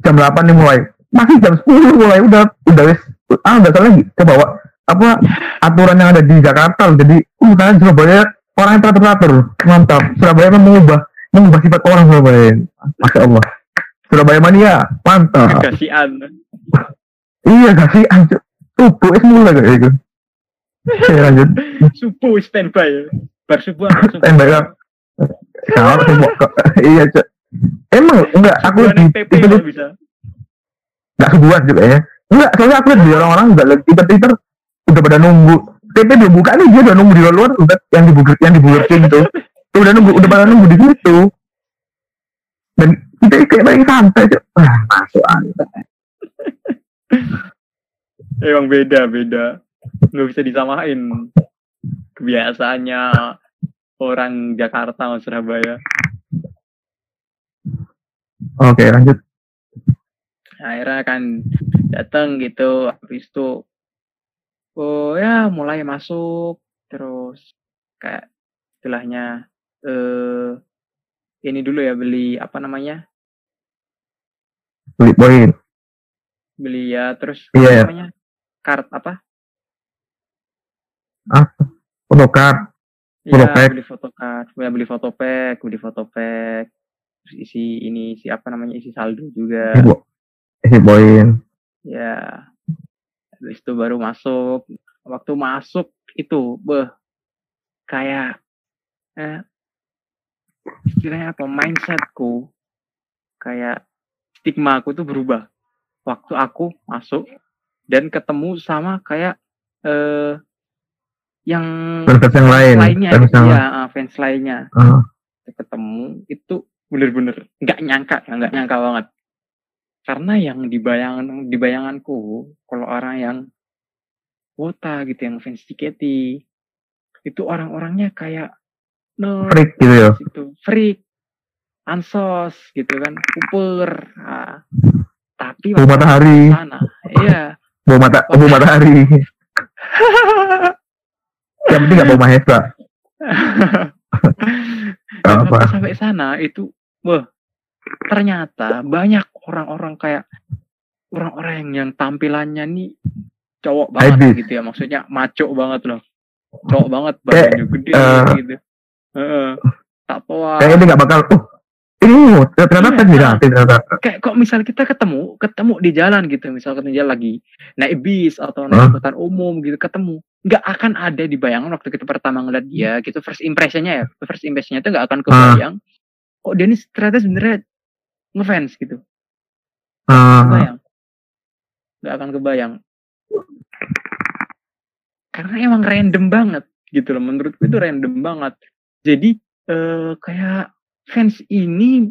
Jam 8 nih mulai. Masih jam 10 mulai. Udah udah wes ah udah salah lagi. Ke bawah apa aturan yang ada di Jakarta jadi uh karena Surabaya orang yang teratur teratur mantap. Surabaya mengubah. Mengubah sifat orang Surabaya. Masya Allah. Surabaya mania. Mantap. Kasihan. Iya kasihan. Subuh es mulai kayak gitu. Ya lanjut. Subuh standby. Bar subuh standby kan kalau subuh iya cok emang? Enggak aku di itu bisa? Enggak subuhan juga ya. Enggak soalnya aku lihat di orang-orang enggak lagi Twitter udah pada nunggu. TP belum buka nih dia udah nunggu di luar udah yang di yang di Burger King tuh udah nunggu udah pada nunggu di situ. Dan kita kayak paling santai tuh ah, masuk aja emang beda beda. Nggak bisa disamain. Kebiasaannya orang Jakarta sama Surabaya. Oke lanjut. Akhirnya kan datang gitu habis itu oh ya mulai masuk terus kayak istilahnya eh ini dulu ya beli apa namanya beli poin beli ya terus yeah. Iya. namanya kart apa ah kart Foto pack. beli fotopack, ya beli fotopack, beli fotopack. Terus isi ini isi apa namanya isi saldo juga. Isi poin. Ya. Habis itu baru masuk. Waktu masuk itu, beh, kayak eh, istilahnya apa? Mindsetku kayak stigma aku tuh berubah. Waktu aku masuk dan ketemu sama kayak eh yang Fans yang lain. lainnya Fans yang ya, fans lainnya Ah. ketemu itu bener-bener nggak nyangka ya, nggak nyangka banget karena yang dibayangan dibayanganku kalau orang yang wota gitu yang fans JKT itu orang-orangnya kayak nerd freak gitu ya. gitu freak ansos gitu kan super Ah. tapi Bau waktu matahari. sana iya Bau mata, bau matahari. Yang penting gak bau mahesa. Apa? sampai sana itu, wah, ternyata banyak orang-orang kayak orang-orang yang tampilannya nih cowok banget Ibis. gitu ya, maksudnya maco banget loh, cowok banget, Kayak, badannya gede eh, gitu, Heeh. tatoan. Kayaknya dia gak bakal, oh ini ternyata Iya. fans beda. Ternyata. kayak kok misal kita ketemu ketemu di jalan gitu misal ketemu jalan lagi naik bis atau naik angkutan umum gitu ketemu nggak akan ada di bayangan waktu kita pertama ngeliat dia gitu first impressionnya ya first impressionnya itu nggak akan kebayang kok dia ini ternyata sebenarnya ngefans gitu Ah, kebayang. Nggak akan kebayang. Karena emang random banget gitu loh menurutku itu random banget. Jadi eh, kayak fans ini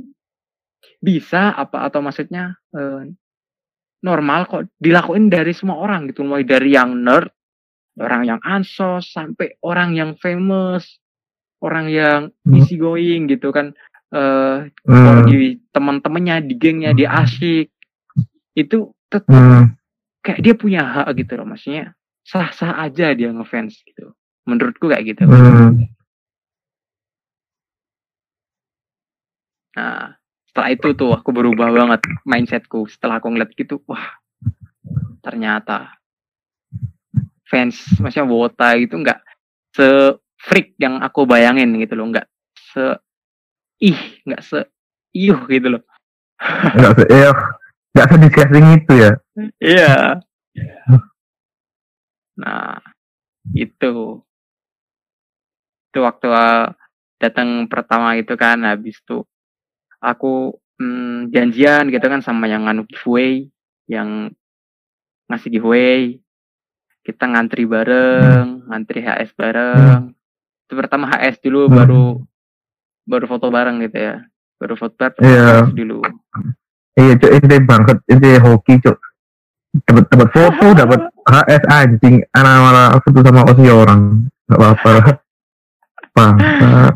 bisa apa atau maksudnya eh, normal kok dilakuin dari semua orang gitu mulai dari yang nerd orang yang ansos sampai orang yang famous orang yang Hmm. easy going gitu kan eh hmm, di teman-temannya di gengnya dia asik itu tetap hmm. kayak dia punya hak gitu loh maksudnya sah-sah aja dia ngefans gitu. Menurutku kayak gitu. Hmm. nah setelah itu tuh aku berubah banget mindsetku. Setelah aku ngeliat gitu wah ternyata fans maksudnya wota itu nggak se freak yang aku bayangin gitu loh. Nggak se ih nggak se iuh gitu loh. Nggak se, eh, nggak sediscussing itu ya. Iya. Nah, itu. Itu waktu uh, datang pertama itu kan habis itu aku mm, janjian gitu kan sama yang nganu giveaway, yang ngasih giveaway. Kita ngantri bareng, ngantri HS bareng. Itu pertama HS dulu Hmm. baru baru foto bareng gitu ya. Baru foto bareng. HS dulu. Iya, cok, ini banget, ini hoki, cok. Dapat dapat foto, dapat HS anjing, anak malah foto sama osi orang. Gak apa-apa lah. Bangsat.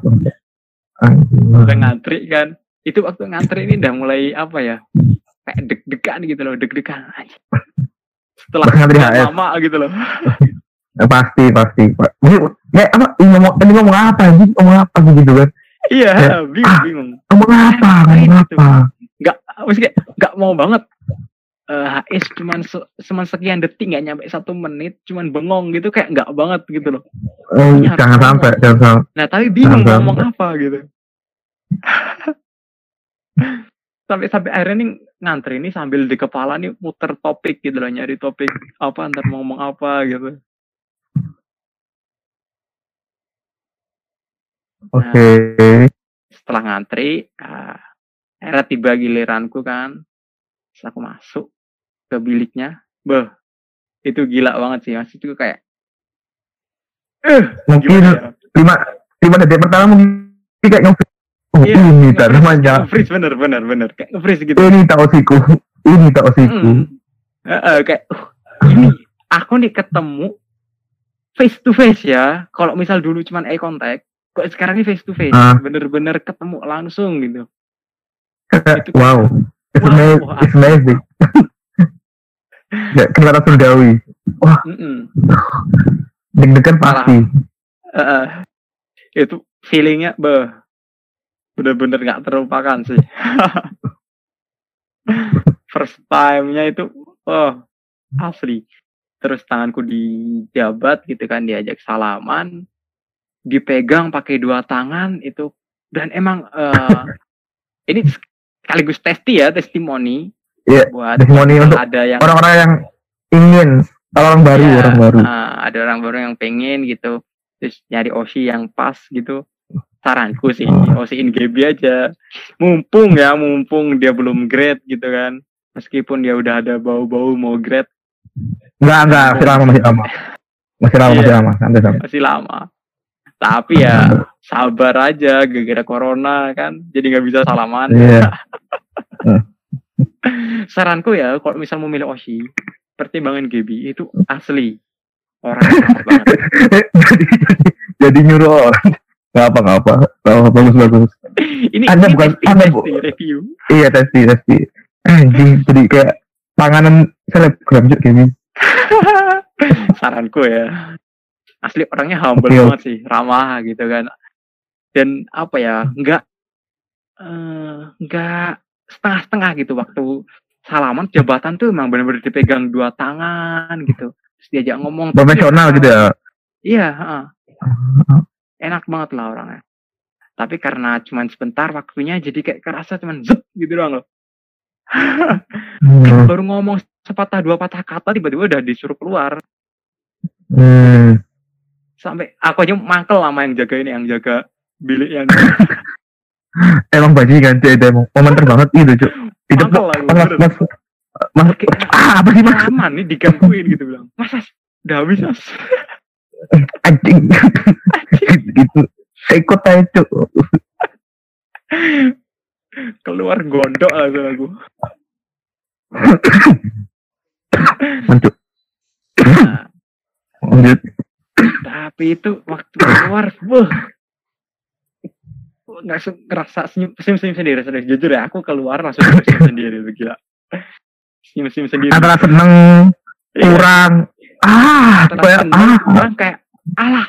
Anjing. udah ngantri kan itu waktu ngantri ini udah mulai apa ya kayak deg-degan gitu loh deg-degan aja. setelah ngantri HS. lama gitu loh Ya, pasti, pasti. Pak. Ini, apa, ini ngomong, ini ngomong apa sih? Ngomong apa gitu kan? iya Ya. bingung bingung Ngomong apa? Ngomong Gitu. apa? Maksudnya nggak mau banget. Eh HS cuman se cuman sekian detik nggak nyampe satu menit cuman bengong gitu kayak nggak banget gitu loh. Eh, jangan sampai, jangan sampai. nah tapi bingung mau Jangan ngomong apa gitu. Sampai sampai akhirnya nih ngantri ini sambil di kepala nih muter topik gitu loh nyari topik apa ntar mau ngomong apa gitu. Oke. setelah ngantri ah, akhirnya tiba giliranku kan Terus aku masuk ke biliknya beh itu gila banget sih mas itu kayak eh Mungkin gimana ya? lima, lima detik pertama mungkin kayak nge Oh, Iya, ini tak namanya. nge-freeze bener bener bener kayak nge-freeze gitu Ini tak osiku. Ini tak osiku. Mm. Heeh, kayak uh, ini aku nih ketemu face to face ya kalau misal dulu cuman eye contact kok sekarang ini face to face Ah. bener-bener ketemu langsung gitu Itu- wow. It's, Wow, amazing. wah. It's amazing. ya, kenapa surgawi? Mm-mm. Deg-degan pasti. Heeh. itu feelingnya beh bener-bener nggak terlupakan sih first time-nya itu oh asli terus tanganku dijabat gitu kan diajak salaman dipegang pakai dua tangan itu dan emang uh, ini sekaligus testi ya testimoni. Yeah, buat testimoni untuk ada yang orang-orang yang ingin orang baru ya, orang baru. uh, ada orang baru yang pengen gitu. Terus nyari osi yang pas gitu. Saranku sih oh. osiin GB aja. Mumpung ya mumpung dia belum grade gitu kan. Meskipun dia udah ada bau-bau mau grade. Enggak enggak masih lama masih lama. Masih lama masih iya. lama santai santai. masih lama. Tapi ya sabar aja gara-gara corona kan? Jadi nggak bisa salaman. Yeah. saranku ya kalau misal mau milih Oshi pertimbangan GB itu asli. Orang banget. Jadi, jadi nyuruh orang. Nggak apa nggak apa. Oh, bagus bagus. Ini anda ini bukan testi, anda bu review. Iya testi testi. Anjing jadi kayak panganan selebgram juga gini saranku ya. Asli orangnya humble okay. banget sih ramah gitu kan dan apa ya nggak uh, nggak setengah-setengah gitu waktu salaman jabatan tuh emang benar-benar dipegang dua tangan gitu. Terus diajak ngomong profesional gitu ya? Iya uh, enak banget lah orangnya. Tapi karena cuman sebentar waktunya jadi kayak kerasa cuman zep gitu doang loh. Hmm. baru ngomong sepatah dua patah kata tiba-tiba udah disuruh keluar. Hmm. Sampai aku aja mangkel lama yang jaga ini yang jaga bilik yang emang bajingan sih itu emang. Komentar banget. Itu cuk itu mas mas mas. Ah, apa sih mas? Aman nih digangguin gitu bilang. Mas mas. Udah habis mas. Anjing. Gitu ikut aja cuk. Keluar gondok lah aku Lanjut. Nah. Lanjut. Tapi itu waktu keluar wah nggak ngerasa senyum senyum senyum sendiri sendiri jujur ya aku keluar langsung senyum, sendiri gila. Senyum senyum sendiri. Antara seneng iya. kurang ah kayak ah. kurang kayak alah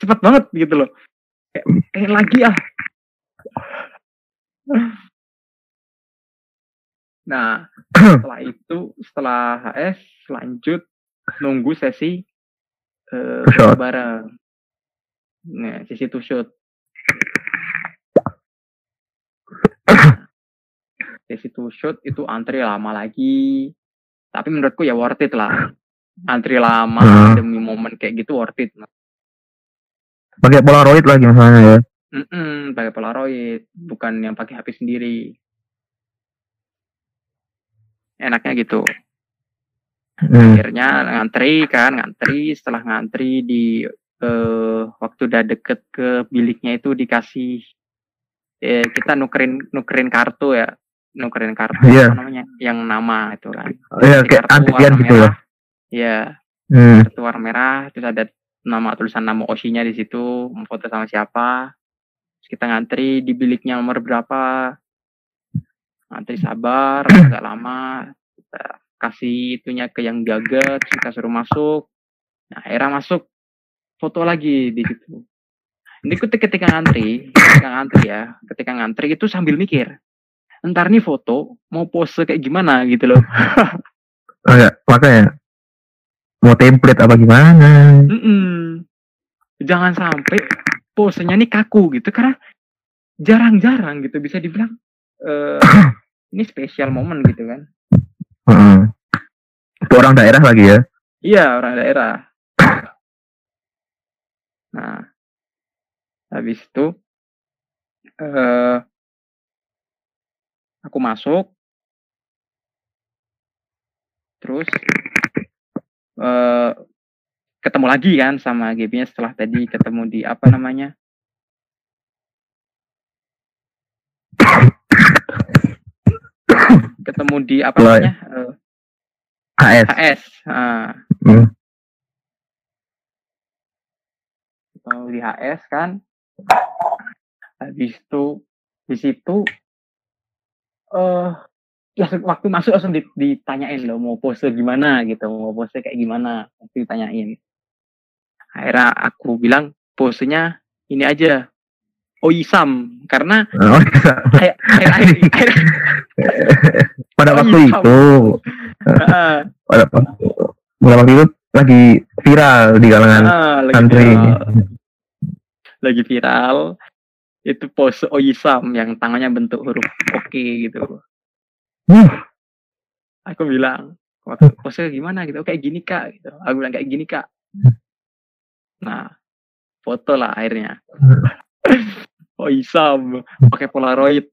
cepet banget gitu loh. Kayak, kayak lagi ah. Nah setelah itu setelah HS lanjut nunggu sesi uh, bareng. Nah, sisi to shoot. Sisi to shoot itu antri lama lagi. Tapi menurutku ya worth it lah. Antri lama hmm. demi momen kayak gitu worth it. Pakai Polaroid lagi misalnya ya. Mm -mm, pakai Polaroid, bukan yang pakai HP sendiri. Enaknya gitu. Hmm. Akhirnya ngantri kan, ngantri. Setelah ngantri di uh, waktu udah deket ke biliknya itu dikasih eh, kita nukerin nukerin kartu ya, nukerin kartu yeah. apa namanya, yang nama itu kan. Iya, yeah, kayak antigen gitu ya. Iya. Hmm. Kartu warna merah, terus ada nama tulisan nama osinya di situ, foto sama siapa. Terus kita ngantri di biliknya nomor berapa. Ngantri sabar, agak lama. Kita kasih itunya ke yang jaga terus kita suruh masuk nah era masuk foto lagi di situ ini ketika ngantri ketika ngantri ya ketika ngantri itu sambil mikir ntar nih foto mau pose kayak gimana gitu loh oh ya makanya mau template apa gimana mm -mm. jangan sampai posenya nih kaku gitu karena jarang-jarang gitu bisa dibilang uh, ini spesial momen gitu kan Hmm. Itu orang daerah lagi ya? Iya, orang daerah. Nah, habis itu uh, aku masuk, terus uh, ketemu lagi kan sama GB-nya setelah tadi ketemu di apa namanya? ketemu di apa namanya uh, HS HS uh. hmm. ketemu di HS kan habis itu di situ eh uh, waktu masuk langsung ditanyain loh mau pose gimana gitu mau pose kayak gimana waktu ditanyain. Akhirnya aku bilang posenya ini aja Oisam karena oh, air, air, air, air, pada waktu itu. Pada, pada waktu itu lagi viral di kalangan uh, santri lagi viral itu pose Oyisam yang tangannya bentuk huruf oke gitu. Uh, Aku bilang, pose gimana gitu, kayak gini kak gitu. Aku bilang kayak gini kak. Nah, foto lah akhirnya. Oyisam pakai Polaroid.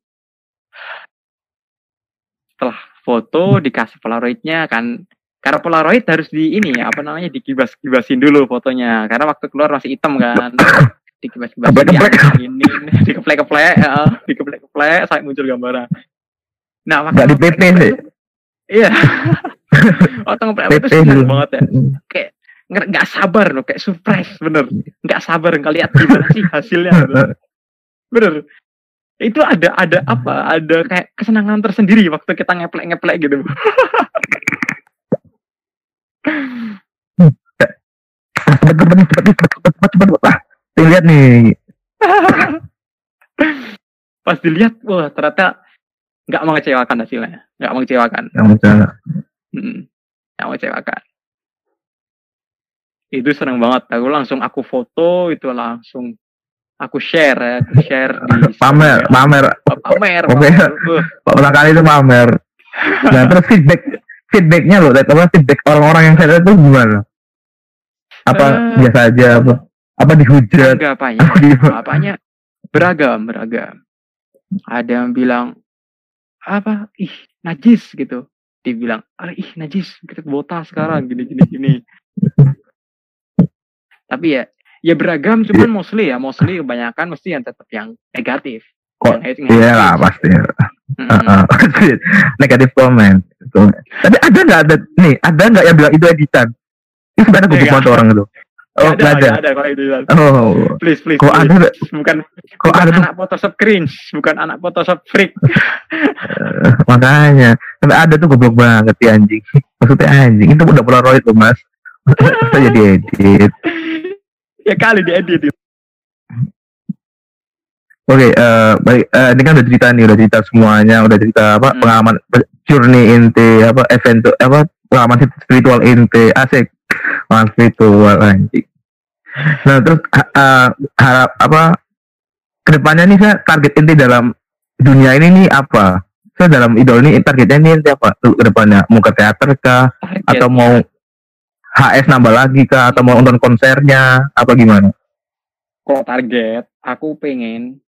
Setelah foto dikasih Polaroidnya kan karena Polaroid harus di ini ya, apa namanya dikibas-kibasin dulu fotonya karena waktu keluar masih hitam kan dikibas-kibasin Keplek-keplek. ini dikeplek-keplek ya, dikeplek-keplek saya muncul gambaran nah nggak di PP sih. iya waktu ngeplek itu PP seneng banget ya nggak nggak sabar loh kayak surprise bener nggak sabar nggak lihat gimana sih hasilnya gitu. bener itu ada ada apa ada kayak kesenangan tersendiri waktu kita ngeplek ngeplek gitu Cepet cepet nih, cepet nih, cepet cepet tuh lihat nih. pas dilihat wah ternyata nggak mengecewakan hasilnya nggak mengecewakan Yang misalnya, hmm, nggak mengecewakan itu seneng banget aku langsung aku foto itu langsung aku share ya aku share di pamer, pamer. pamer Oke. pamer. Pertama kali itu pamer. Nah terus feedback feedbacknya loh, apa feedback orang-orang yang saya lihat itu gimana? Apa Eh. biasa aja apa? Apa dihujat? beragam apanya Apa gimana? apanya beragam beragam ada yang bilang apa ih najis gitu dibilang ah ih najis kita botas sekarang gini gini gini tapi ya ya beragam cuman mostly ya mostly kebanyakan mesti yang tetap yang negatif Kok- Iya lah pasti. Mm-mm. Heeh. Negatif komen. Gitu. Tapi ada nggak ada nih? Ada nggak yang bilang itu editan? Itu sebenarnya Nggak goblok banget orang itu. Oh nggak ada. nggak ada kalau itu Oh, please please, kok please. ada? bukan Kok bukan ada anak Photoshop cringe bukan anak Photoshop freak Eh, makanya sampai ada tuh goblok banget ya anjing. Maksudnya anjing itu udah polaroid loh mas. Masa jadi edit. ya kali diedit itu. Oke, eh baik, eh, ini kan udah cerita nih, udah cerita semuanya, udah cerita apa Hmm. pengalaman journey inti apa event apa pengalaman spiritual inti asik, spiritual anjing. Nah terus eh, harap apa ke depannya nih saya target inti dalam dunia ini nih apa? Saya dalam idol ini targetnya ini inti apa? Ke depannya mau ke teater kah? Target. Atau mau HS nambah lagi kah? Atau mau nonton konsernya? Apa gimana? kalau target aku pengen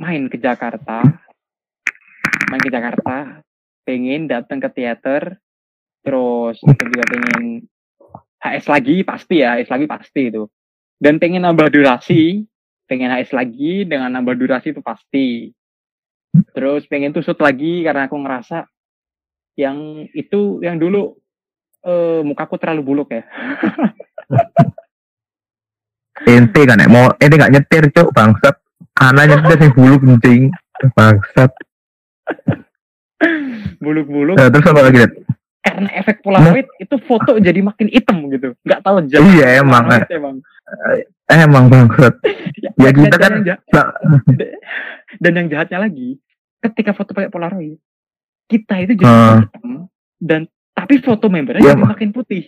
main ke Jakarta main ke Jakarta pengen datang ke teater terus aku juga pengen HS lagi pasti ya HS lagi pasti itu. Dan pengen nambah durasi pengen HS lagi dengan nambah durasi itu pasti. Terus pengen tusut lagi karena aku ngerasa yang itu yang dulu eh, mukaku terlalu buluk ya. Ente kan mau ente gak nyetir cuk bangsat. Anak nyetir sing bulu kencing bangsat. Buluk-buluk. Eh, terus apa lagi Dad? Karena efek polaroid itu foto jadi makin hitam gitu. Nggak tahu jam iya emang. Polaroid emang eh, emang bangsat Ya, dan- kita kan- yang jahat- Nah, dan yang jahatnya lagi ketika foto pakai polaroid kita itu jadi Ah. hitam dan tapi foto membernya Iya, jadi Ma. makin putih.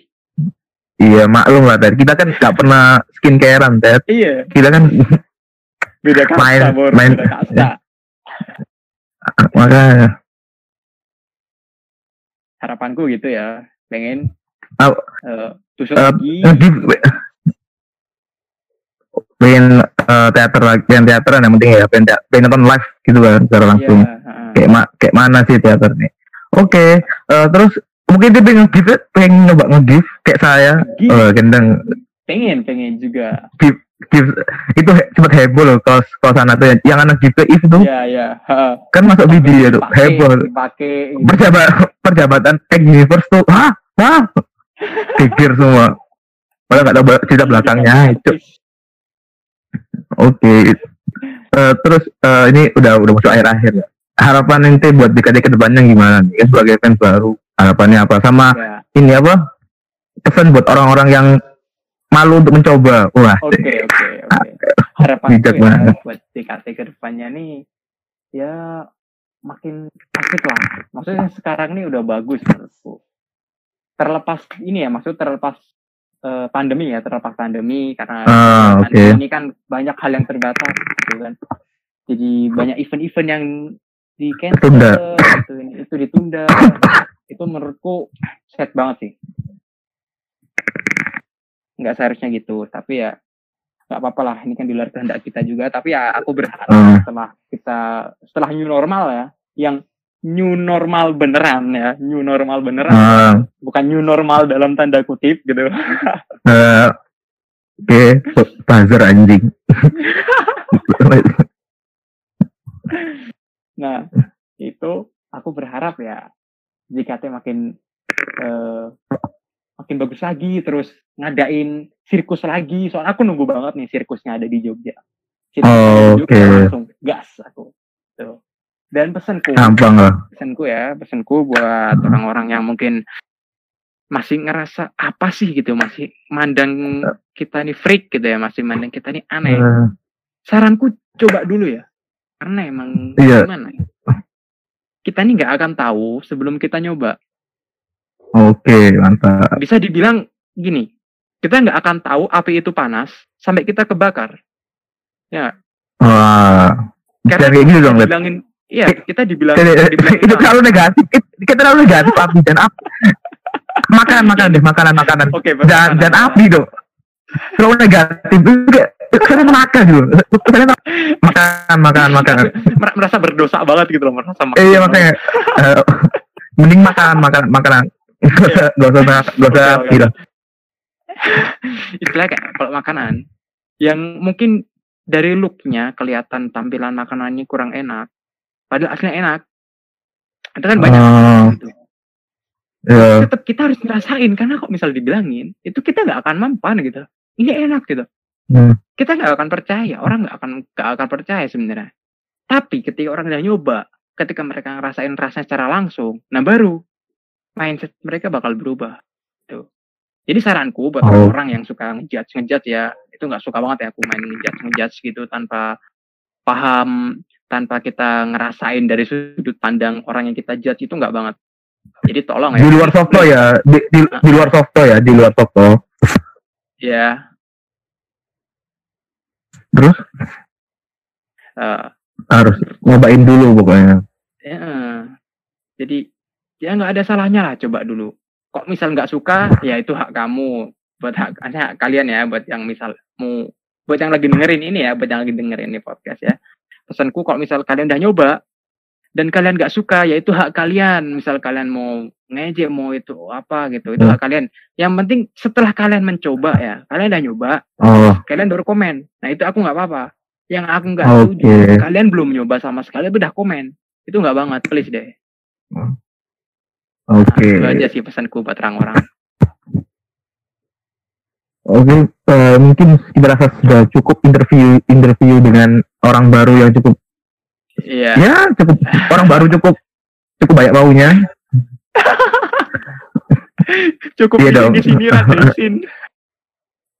Iya maklum lah Dad. kita kan gak pernah skincarean Dad. iya. Kita kan beda kasta Main- Bor, main- beda kasta. Makanya harapanku gitu ya. Pengen Oh. eh, tusuk lagi. ngegif pengen eh, teater lagi yang teateran yang penting ya pengen, pengen nonton live gitu kan secara langsung. Heeh. kayak ma kayak mana sih teater nih? Oke eh, terus mungkin dia pengen nge-give pengen nyoba nge-give kayak saya. Eh gendeng. Pengen pengen juga. Give itu he, sempat heboh loh kalau kalau sana tuh. Yang, yang anak give if itu Iya iya. Heeh. kan masuk video tuh Dipakai- heboh. dipakai gitu. perjabat perjabatan tag universe tuh hah? Hah? Pikir semua. Padahal nggak tahu cerita belakangnya itu oke. Eh, terus eh, ini udah udah masuk akhir akhir ya. Harapan ente buat DKD ke depannya gimana nih? Kan sebagai fans baru harapannya apa? Sama Ya. ini apa? Pesan buat orang-orang yang malu untuk mencoba wah Oke oke oke. Harapanku Bijak ya banget. buat DKT ke depannya nih ya makin asik lah. Maksudnya sekarang nih udah bagus menurutku. Terlepas ini ya, maksud terlepas uh, pandemi ya terlepas pandemi karena pandemi oke. ini kan banyak hal yang terbatas gitu kan jadi banyak event-event yang di cancel Tunda. gitu, itu ditunda itu menurutku sad banget sih nggak seharusnya gitu. Tapi ya nggak apa-apa lah. Ini kan di luar kehendak kita juga. Tapi ya aku berharap Hmm. setelah kita setelah new normal ya yang new normal beneran ya new normal beneran Ah, bukan new normal dalam tanda kutip gitu. Eh, Oke, buzzer anjing. nah itu aku berharap ya JKT makin eh, makin bagus lagi terus ngadain sirkus lagi. Soal aku nunggu banget nih sirkusnya ada di Jogja. Ada di Jogja, langsung gas aku. Tuh. Dan pesanku Gampang lah. pesanku ya pesanku buat orang-orang yang mungkin masih ngerasa apa sih gitu masih mandang kita nih freak gitu ya masih mandang kita nih aneh. Eh, saranku coba dulu ya. Karena emang Iya. gimana ya? kita nih nggak akan tahu sebelum kita nyoba Oke, mantap. bisa dibilang gini kita nggak akan tahu api itu panas sampai kita kebakar Wah, karena kayak gitu dong, dibilangin iya kita dibilang dibilangin itu terlalu negatif. It- Kita terlalu negatif api dan api. Makanan, makanan deh, makanan, makanan. oke Dan dan api dong. Terlalu negatif juga. Kalian makan gitu. Kalian makan, makan, makanan. Mer- merasa berdosa banget gitu loh merasa Eh, iya makanya. eh, mending makan, makan, makanan. Gak usah, gak usah, gak usah lah. istilah kayak kalau makanan yang mungkin dari looknya kelihatan tampilan makanannya kurang enak padahal aslinya enak itu kan banyak Oh, gitu. ya. tetap kita harus ngerasain karena kok misal dibilangin itu kita nggak akan mempan gitu ini enak gitu Hmm. kita nggak akan percaya orang nggak akan nggak akan percaya sebenarnya tapi ketika orang udah nyoba ketika mereka ngerasain rasanya secara langsung nah baru mindset mereka bakal berubah tuh jadi saranku buat Oh. orang yang suka ngejudge ngejudge ya itu nggak suka banget ya aku main ngejudge ngejudge gitu tanpa paham tanpa kita ngerasain dari sudut pandang orang yang kita judge itu nggak banget. Jadi tolong ya. Di luar softo ya, di, di, di luar softo ya, di luar softo. ya Terus? Eh, harus nyobain dulu pokoknya. Ya, jadi ya nggak ada salahnya lah coba dulu. Kok misal nggak suka, ya itu hak kamu. Buat hak, hak kalian ya, buat yang misal mau, buat yang lagi dengerin ini ya, buat yang lagi dengerin ini podcast ya. Pesanku kalau misal kalian udah nyoba dan kalian nggak suka, ya itu hak kalian. Misal kalian mau ngejek, mau itu apa gitu, itu Hmm. hak kalian. Yang penting setelah kalian mencoba ya, kalian udah nyoba, Oh, kalian baru komen. Nah itu aku nggak apa-apa. Yang aku nggak setuju, kalian belum nyoba sama sekali, udah komen. Itu nggak banget, please deh. Nah, oke. itu aja sih pesanku buat orang-orang. Oke, eh, mungkin kita rasa sudah cukup interview interview dengan orang baru yang cukup Iya. ya cukup orang baru cukup cukup banyak maunya. Cukup Iya di dong. sini sini.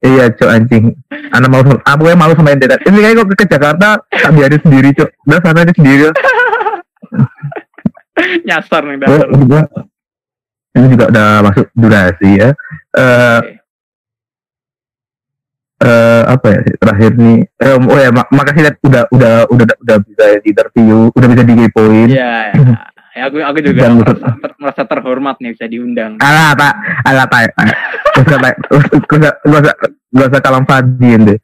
Iya, cok anjing. Anak mau aku yang malu sama ente. Ini kayak kok ke Jakarta tak biarin sendiri, cok. Udah sana aja sendiri. Nyasar nih dasar. Ini juga udah masuk durasi ya. Eh Oke. eh, apa ya terakhir nih eh, oh ya mak- makasih Dad, udah udah udah udah bisa di interview udah bisa digepoin Iya. ya. Ya, aku aku juga Dan- merasa, ter- merasa terhormat nih bisa diundang. alah pak alah pak gak usah gak usah gak usah gak usah kalam fadin deh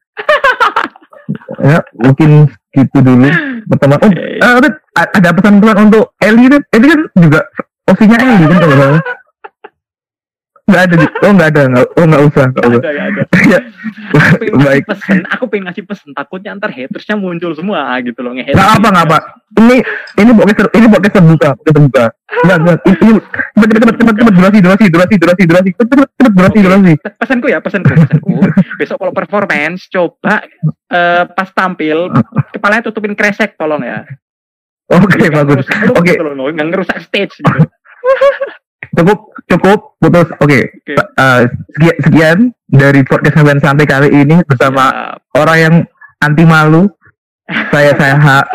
ya mungkin gitu dulu pertemuan oh Oke. eh, a- ada pesan-pesan untuk Eli Dad. Eli kan juga osinya Eli kan kalau nggak ada oh nggak ada nggak oh nggak usah nggak Gak usah ada, gak ada. Ya, Aku pengen ngasih baik pesen, aku pengen ngasih pesen. Takutnya ntar hatersnya muncul semua gitu loh. Nge-hate. nggak apa nggak apa ini ini podcast ini podcast terbuka podcast terbuka nggak nggak ini cepet cepet cepet cepet cepet durasi durasi durasi durasi durasi cepet cepet cepet durasi durasi Pesanku ya, pesanku, pesanku. Besok kalau performance, coba eh, pas tampil, kepalanya tutupin kresek tolong ya. oke Nggak bagus Oke. gitu loh, nggak ngerusak stage gitu. cukup cukup putus oke Oke. Eh, sekian, sekian dari podcast Ngeban santai kali ini bersama Ya, orang yang anti malu saya saya Ha-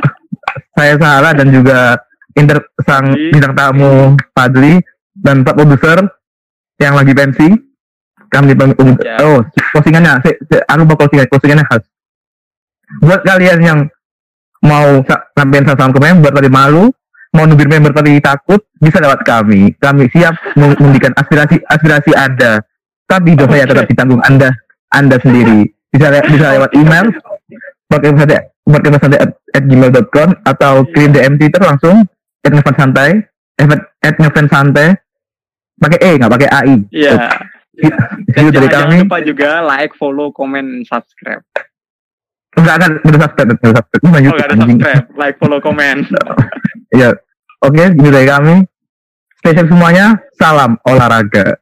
saya Sarah dan juga inter sang bintang tamu Fadli dan Pak produser yang lagi pensi kami undur. Ya. Oh, postingannya, se, se, aku bakal postingan, postingannya khas. Buat kalian yang mau sa- sampein salam ke member tadi malu, mau nubir member tadi takut, bisa lewat kami. Kami siap memberikan aspirasi aspirasi Anda. Tapi dosa ya tetap ditanggung Anda Anda sendiri. Bisa le- bisa lewat email pakai pesan pakai pesan at, at gmail.com atau kirim DM Twitter langsung at ngefans santai at, at ngefans santai pakai E nggak pakai AI. Iya. Itu Jangan, dari jangan kami. lupa juga like, follow, comment, subscribe. Enggak akan udah subscribe, udah subscribe. Ini mah Oh, ada subscribe, like, follow, comment. Iya. Oke, ini dari kami. Stay safe semuanya. Salam olahraga.